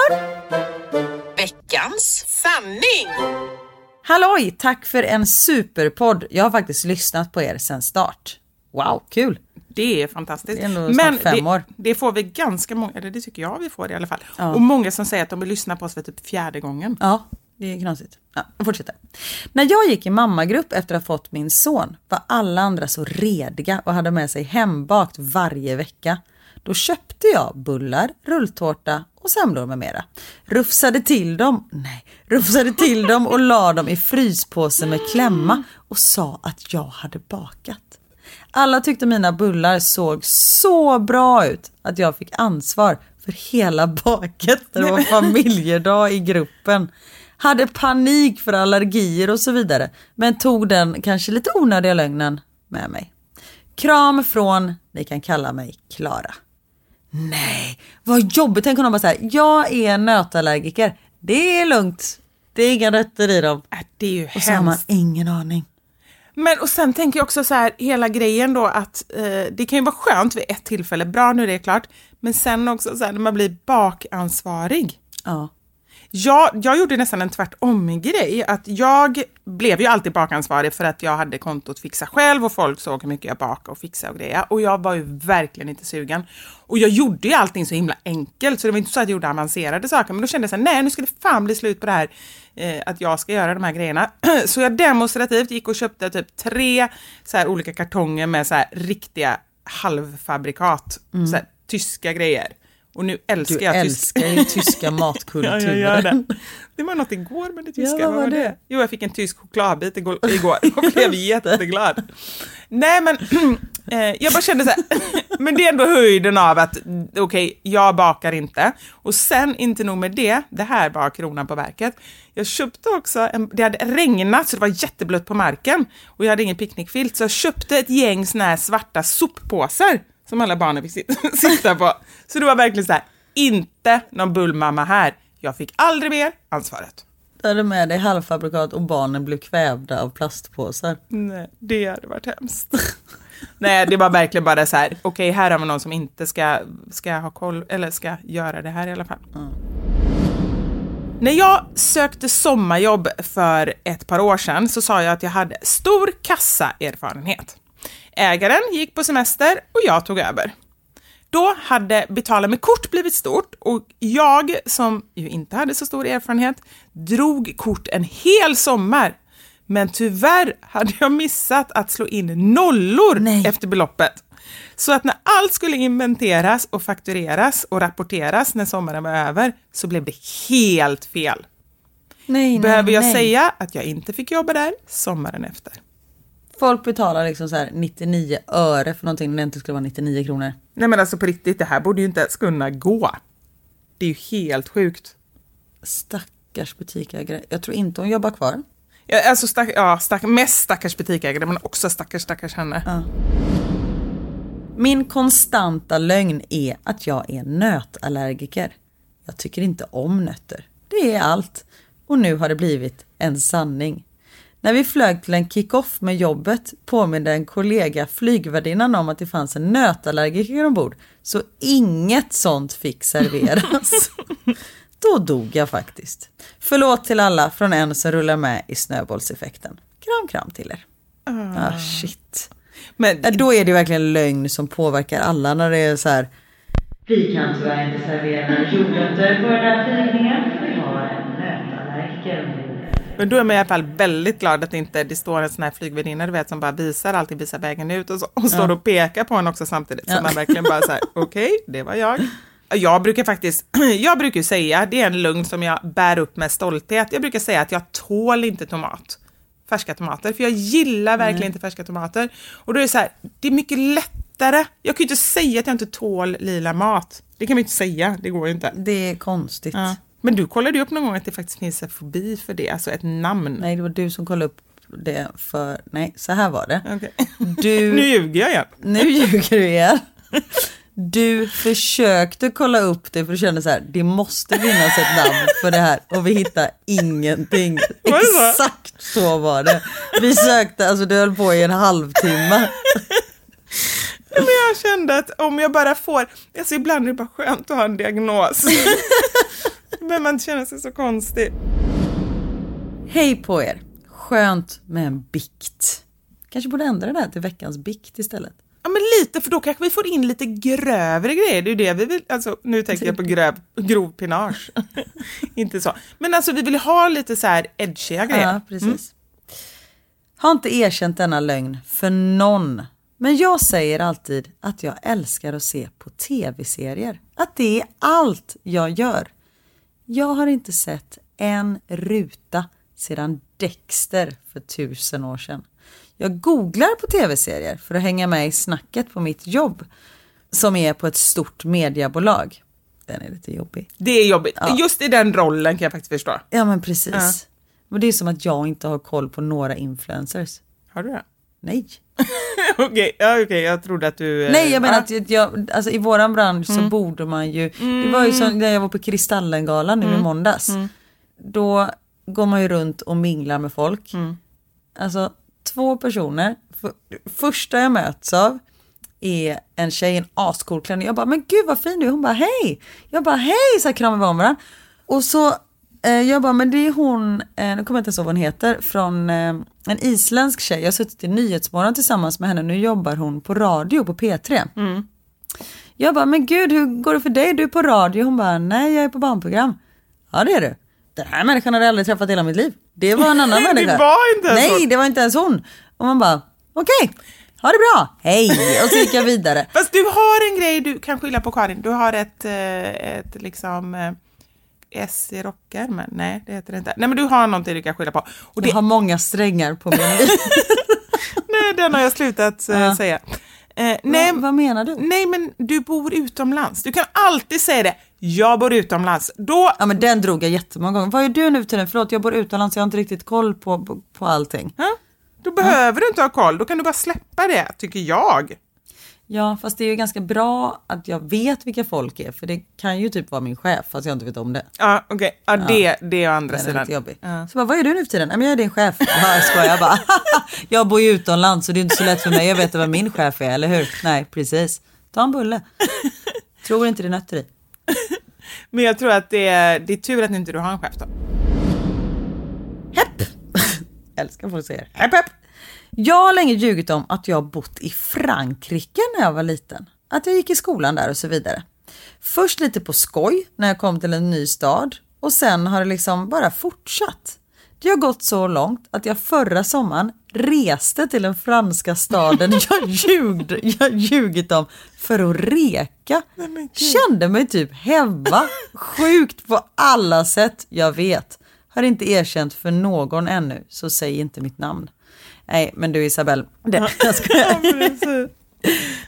Veckans sanning! Halloj! Tack för en superpodd. Jag har faktiskt lyssnat på er sedan start. Wow, kul! Det är fantastiskt. Det är fem det, år. det får vi ganska många, eller det tycker jag vi får i alla fall. Ja. Och många som säger att de vill lyssna på oss för typ fjärde gången. Ja, det är knasigt. Ja, jag fortsätter. När jag gick i mammagrupp efter att ha fått min son var alla andra så rediga och hade med sig hembakt varje vecka. Då köpte jag bullar, rulltårta och semlor med mera. Rufsade till dem, nej, rufsade till dem och la dem i fryspåsen med klämma och sa att jag hade bakat. Alla tyckte mina bullar såg så bra ut att jag fick ansvar för hela baket när det var familjedag i gruppen. Hade panik för allergier och så vidare, men tog den kanske lite onödiga lögnen med mig. Kram från, ni kan kalla mig Klara. Nej, vad jobbigt. Tänk om de bara säger jag är nötallergiker. Det är lugnt. Det är inga rötter i dem. Äh, Det är ju Och så har man ingen aning. Men och sen tänker jag också så här, hela grejen då att eh, det kan ju vara skönt vid ett tillfälle, bra nu är det klart, men sen också så här när man blir bakansvarig. Ja. Jag, jag gjorde nästan en tvärtom-grej, att jag blev ju alltid bakansvarig för att jag hade kontot Fixa själv och folk såg hur mycket jag bakade och fixade och grejer och jag var ju verkligen inte sugen. Och jag gjorde ju allting så himla enkelt så det var inte så att jag gjorde avancerade saker men då kände jag så här, nej nu ska det fan bli slut på det här eh, att jag ska göra de här grejerna. [clears throat] så jag demonstrativt gick och köpte typ tre så här olika kartonger med så här riktiga halvfabrikat, så här, tyska grejer. Och nu älskar. Du jag älskar ju tyska matkulturen. [laughs] Ja, jag gör det. Det var något igår med det tyska. Ja, vad var det? Jo, jag fick en tysk chokladbit igår igår och [laughs] blev jätteglad. Nej, men [clears throat] eh, jag bara kände så här, [laughs] men det är ändå höjden av att, okej, jag bakar inte. Och sen, inte nog med det, det här var kronan på verket. Jag köpte också, en, det hade regnat så det var jätteblött på marken och jag hade ingen picknickfilt så jag köpte ett gäng såna här svarta soppåsar som alla barnen fick sit- [laughs] sitta på. Så det var verkligen så här, inte någon bullmamma här. Jag fick aldrig mer ansvaret. Du hade med dig halvfabrikat och barnen blev kvävda av plastpåsar. Nej, det hade varit hemskt. [laughs] Nej, det var verkligen bara så här, okej, här har vi någon som inte ska, ska ha koll, eller ska göra det här i alla fall. När jag sökte sommarjobb för ett par år sedan så sa jag att jag hade stor kassaerfarenhet. Ägaren gick på semester och jag tog över. Då hade betala med kort blivit stort och jag, som ju inte hade så stor erfarenhet, drog kort en hel sommar. Men tyvärr hade jag missat att slå in nollor efter beloppet. Så att när allt skulle inventeras och faktureras och rapporteras när sommaren var över så blev det helt fel. Nej, Behöver nej, jag nej. säga att jag inte fick jobba där sommaren efter? Folk betalar liksom så här 99 öre för någonting när det inte skulle vara 99 kronor. Nej men alltså på riktigt, det här borde ju inte ens kunna gå. Det är ju helt sjukt. Stackars butiksägare. Jag tror inte hon jobbar kvar. Ja, alltså stack, ja, stack, mest stackars butiksägare men också stackars stackars henne. Min konstanta lögn är att jag är nötallergiker. Jag tycker inte om nötter. Det är allt. Och nu har det blivit en sanning. När vi flög till en kick-off med jobbet påminde en kollega flygvärdinnan om att det fanns en nötallergiker ombord. Så inget sånt fick serveras. [laughs] Då dog jag faktiskt. Förlåt till alla från en som rullar med i snöbollseffekten. Kram kram till er. Ah, shit. Men då är det verkligen lögn som påverkar alla när det är så här. Vi kan tyvärr inte servera jordnötter på den här flygningen för vi har en nötallergiker ombord. Men då är man i alla fall väldigt glad att det inte det står en sån här flygvärdinna du vet som bara visar alltid visar vägen ut och, så, och står Ja. och pekar på en också samtidigt. Så Ja. man verkligen bara säger [laughs] okej, det var jag. Jag brukar faktiskt, [clears throat] jag brukar säga, det är en lögn som jag bär upp med stolthet. Jag brukar säga att jag tål inte tomat. Färska tomater, för jag gillar verkligen Nej. inte färska tomater. Och då är det så här, det är mycket lättare. Jag kan ju inte säga att jag inte tål lila mat. Det kan man ju inte säga, det går ju inte. Det är konstigt. Ja. Men du kollade ju upp någon gång att det faktiskt finns en fobi för det, alltså ett namn. Nej, det var du som kollade upp det för, nej, så här var det. Okej. Du, [laughs] Nu ljuger jag igen. Nu ljuger du igen. Du försökte kolla upp det för du kände så här, det måste finnas ett namn för det här och vi hittade ingenting. Exakt så var det. Vi sökte, alltså det höll på i en halvtimme. Men jag kände att om jag bara får, alltså ibland är det bara skönt att ha en diagnos. [laughs] Men man känner sig så konstig. Hej på er! Skönt med en bikt. Kanske borde ändra det här till veckans bikt istället. Ja men lite, för då kanske vi får in lite grövre grejer. Det är ju det vi vill, alltså nu tänker jag på gröv, grov pinage. [laughs] Inte så. Men alltså vi vill ha lite så här edgiga grejer. Ja, precis. Har inte erkänt denna lögn för någon. Men jag säger alltid att jag älskar att se på tv-serier. Att det är allt jag gör. Jag har inte sett en ruta sedan Dexter för tusen år sedan. Jag googlar på tv-serier för att hänga med i snacket på mitt jobb som är på ett stort mediebolag. Den är lite jobbig. Det är jobbigt. Ja. Just i den rollen kan jag faktiskt förstå. Ja men precis. Ja. Men det är som att jag inte har koll på några influencers. Har du det? Nej. [laughs] [laughs] Okej, ja, okej, jag trodde att du... eh, Nej jag menar att jag, alltså i våran bransch så Mm. borde man ju, det var ju som när jag var på Kristallengalan nu i Mm. måndags. Mm. Då går man ju runt och minglar med folk. Mm. Alltså två personer, för, första jag möts av är en tjej i en ascool klänning. Jag bara, men gud vad fin du är. Hon bara, hej. Jag bara, hej, så här kramar vi om varandra. Och så, jag bara, men det är hon, eh, nu kommer jag inte ens ihåg vad hon heter, från eh, en isländsk tjej. Jag har suttit i Nyhetsmorgon tillsammans med henne. Nu jobbar hon på radio på P3. Jag bara, men gud hur går det för dig? Du är på radio. Hon bara, nej jag är på barnprogram. Ja det är du. Den här människan har jag aldrig träffat i hela mitt liv. Det var en annan [laughs] Det människa. var inte ens Nej, hon. det var inte ens hon. Och man bara, okej. Ha det bra, hej! Och så gick jag vidare. [laughs] Fast du har en grej du kan skylla på Karin. Du har ett, eh, ett liksom eh, S i rockärmen. Nej, det heter det inte. Nej, men du har någonting du kan skylla på. Och det, Jag har många strängar på min [laughs] nej, den har jag slutat Ja. säga. Eh, nej, vad menar du? Nej, men du bor utomlands. Du kan alltid säga det. Jag bor utomlands. Då... Ja men den drog jag jättemånga gånger. Vad är du nu till den? Förlåt jag bor utomlands jag har inte riktigt koll på, på, på allting. Ja, då behöver du inte ha koll. Då kan du bara släppa det, tycker jag. Ja fast det är ju ganska bra att jag vet vilka folk är för det kan ju typ vara min chef fast jag inte vet om det. Ja, okej. Ja, det, det är å andra Den är sidan. lite jobbig. Så bara, vad är du nu för tiden? Men jag är din chef. [laughs] Ja, jag skojar bara. [laughs] jag bor ju utomlands så det är inte så lätt för mig att veta vad min chef är, eller hur? Nej precis. Ta en bulle. [laughs] Tror inte det är nötter i. Men jag tror att det är, det är tur att inte du har en chef då. Älskar folk säger hepp hepp. Jag har länge ljugit om att jag bott i Frankrike när jag var liten. Att jag gick i skolan där och så vidare. Först lite på skoj när jag kom till en ny stad och sen har det liksom bara fortsatt. Det har gått så långt att jag förra sommaren reste till den franska staden [laughs] jag, ljugde, jag ljugit om för att reka. Kände mig typ hemma. Sjukt på alla sätt, jag vet. Har inte erkänt för någon ännu, så säg inte mitt namn. Nej, men du Isabelle, det, [laughs] jag skojar.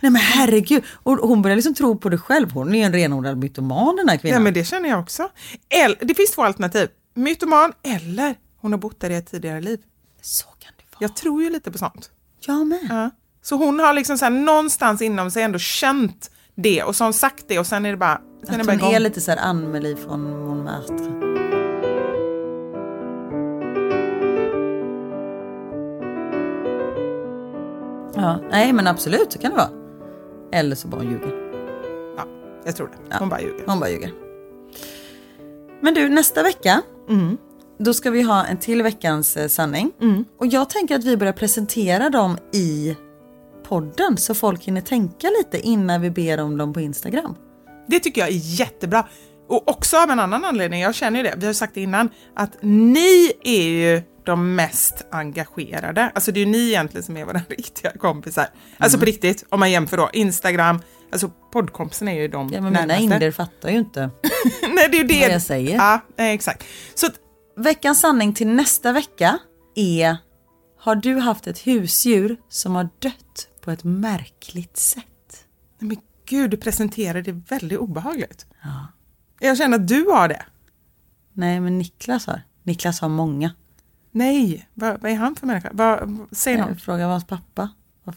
Nej men herregud, och hon börjar liksom tro på det själv. Hon är ju en renodlad mytoman den här kvinnan. Ja, men det känner jag också. El, det finns två alternativ. Mytoman eller hon har bott där i ett tidigare liv. Så kan det vara. Jag tror ju lite på sånt. Jag med. Ja. Så hon har liksom så här, någonstans inom sig ändå känt det och så har hon sagt det och sen är det bara, sen är det bara hon igång. är lite så här Ann-Marie från Montmartre. Ja, nej men absolut så kan det vara. Eller så bara hon ljuger. Ja, jag tror det. Hon bara ljuger. Hon bara ljuger. Men du, nästa vecka då ska vi ha en till veckans eh, sanning. Och jag tänker att vi börjar presentera dem i podden så folk hinner tänka lite innan vi ber om dem på Instagram. Det tycker jag är jättebra. Och också av en annan anledning, jag känner ju det, vi har sagt det innan, att ni är ju de mest engagerade. Alltså det är ju ni egentligen som är våra [laughs] riktiga kompisar. Alltså Mm. på riktigt, om man jämför då, Instagram, alltså poddkompisarna är ju de Ja men mina närmaste. indier fattar ju inte [laughs] Nej, det är det. vad jag säger. Ja, exakt. Så att, Veckans sanning till nästa vecka är Har du haft ett husdjur som har dött på ett märkligt sätt? nej men gud, du presenterar det väldigt obehagligt. Jag känner att du har det. Nej men Niklas har. Niklas har många. Nej, vad, vad är han för människa? Vad, säg något. Jag frågar hans pappa.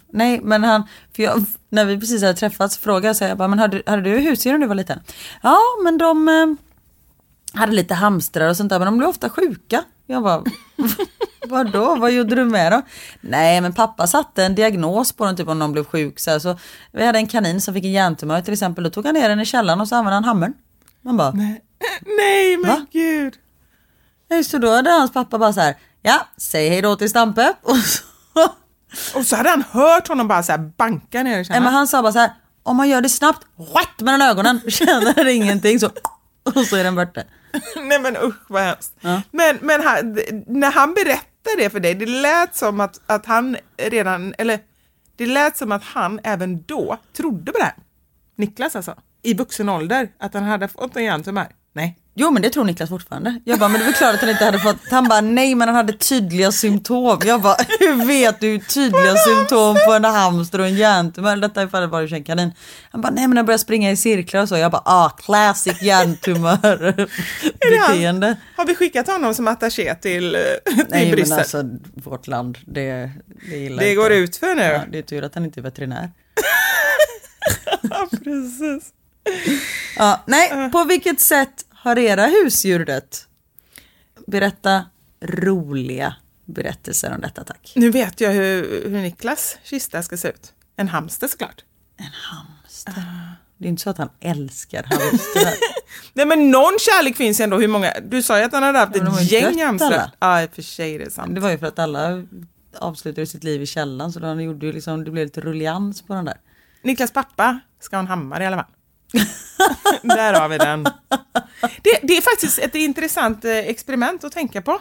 Nej men han, för jag, när vi precis hade träffats frågade jag så jag bara, men hade, hade du husdjur när du var liten? Ja men de eh, hade lite hamstrar och sånt där men de blev ofta sjuka. Jag bara, [laughs] vadå, vad gjorde du med dem? Nej men pappa satte en diagnos på dem typ om de blev sjuk. Så, här, så vi hade en kanin som fick en hjärntumör till exempel, då tog han ner den i källaren och så använde han hammaren. Man bara, [laughs] Nej men Va? gud. Så då hade hans pappa bara så här, ja, säg hej då till Stampe. [laughs] Och så, Och så hade han hört honom bara så här banka ner i källaren. men han sa bara så här, om man gör det snabbt, rätt mellan ögonen, [laughs] känner ingenting så, och så är den borta. [laughs] Nej men usch vad hemskt. Men, men han, när han berättade det för dig, det lät som att, att han redan, eller det lät som att han även då trodde på det här. Niklas alltså, i vuxen ålder, att han hade fått en hjärntumör. Nej. Jo men det tror Niklas fortfarande. Jag bara, men det är väl klart att han inte hade fått, han bara, nej men han hade tydliga symptom. Jag bara, hur vet du tydliga symptom på en hamster och en hjärntumör? Detta är fallet bara en kanin. Han bara, nej men jag började springa i cirklar och så. Jag bara, ah classic hjärntumör [laughs] beteende. Har vi skickat honom som attaché till, eh, till Nej men Bryssel? alltså vårt land, det, det gillar Det inte. går ut för nu. Ja, det är tur att han inte är veterinär. [laughs] Ja, precis. Ja, nej, på vilket sätt har era husdjur dött? Berätta roliga berättelser om detta tack. Nu vet jag hur, hur Niklas kista ska se ut. En hamster såklart. Det är inte så att han älskar hamstrar. [laughs] Nej men någon kärlek finns ändå. Hur många? Du sa ju att han hade haft Ja, ett gäng hamstrar. Ja i och för sig det är sant. det var ju för att alla avslutade sitt liv i källan så de gjorde ju liksom, det blev lite rullians på den där. Niklas pappa ska ha en hammare i alla fall. [laughs] Där har vi den. Det, det är faktiskt ett intressant eh, experiment att tänka på.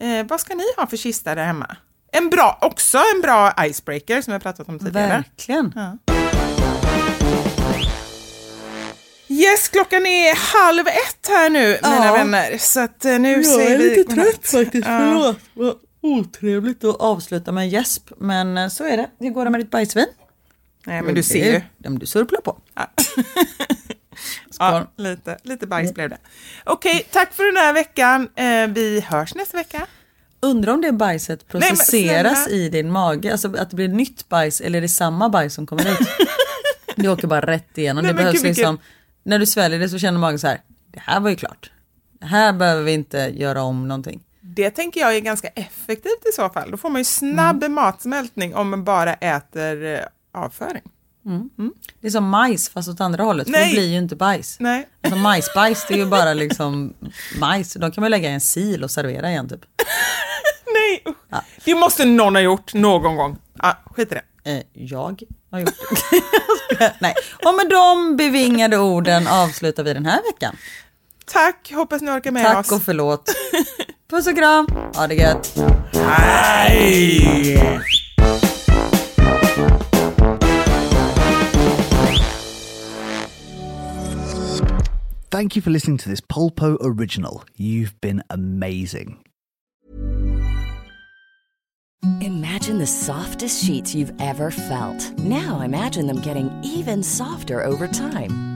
Eh, vad ska ni ha för kista där hemma? En bra, också en bra icebreaker som jag pratat om tidigare. Verkligen. Ja. Yes, klockan är halv ett här nu, Ja. mina vänner. Så att eh, nu Jag säger är vi lite godnatt. trött faktiskt. Ja. Förlåt. Vad otrevligt att avsluta med en gäsp. Men eh, så är det. Hur går det med ditt bajsvin? Nej, men du ser ju. Ja, men du surplar på. Ja, [laughs] lite, lite bajs blev det. Okej, tack för den här veckan. Eh, vi hörs nästa vecka. Undrar om det bajset processeras snälla. i din mage, alltså att det blir nytt bajs eller är det samma bajs som kommer ut? [laughs] det åker bara rätt igenom. Nej, det behövs vilken- liksom, när du sväljer det så känner magen så här, det här var ju klart. Det här behöver vi inte göra om någonting. Det tänker jag är ganska effektivt i så fall. Då får man ju snabb Mm. matsmältning om man bara äter avföring. Det är som majs fast åt andra hållet, för Nej. det blir ju inte bajs. Nej. Alltså majsbajs det är ju bara liksom majs, de kan man lägga i en sil och servera igen typ. [laughs] Nej, usch. Det måste någon ha gjort någon gång. Ah, skit i det. Eh, jag har gjort det. [laughs] Nej. Och med de bevingade orden avslutar vi den här veckan. Tack, hoppas ni orkar med Tack oss. och förlåt. [laughs] Puss och kram, ha det gött. Hej! Thank you for listening to this Polpo original. You've been amazing. Imagine the softest sheets you've ever felt. Now imagine them getting even softer over time.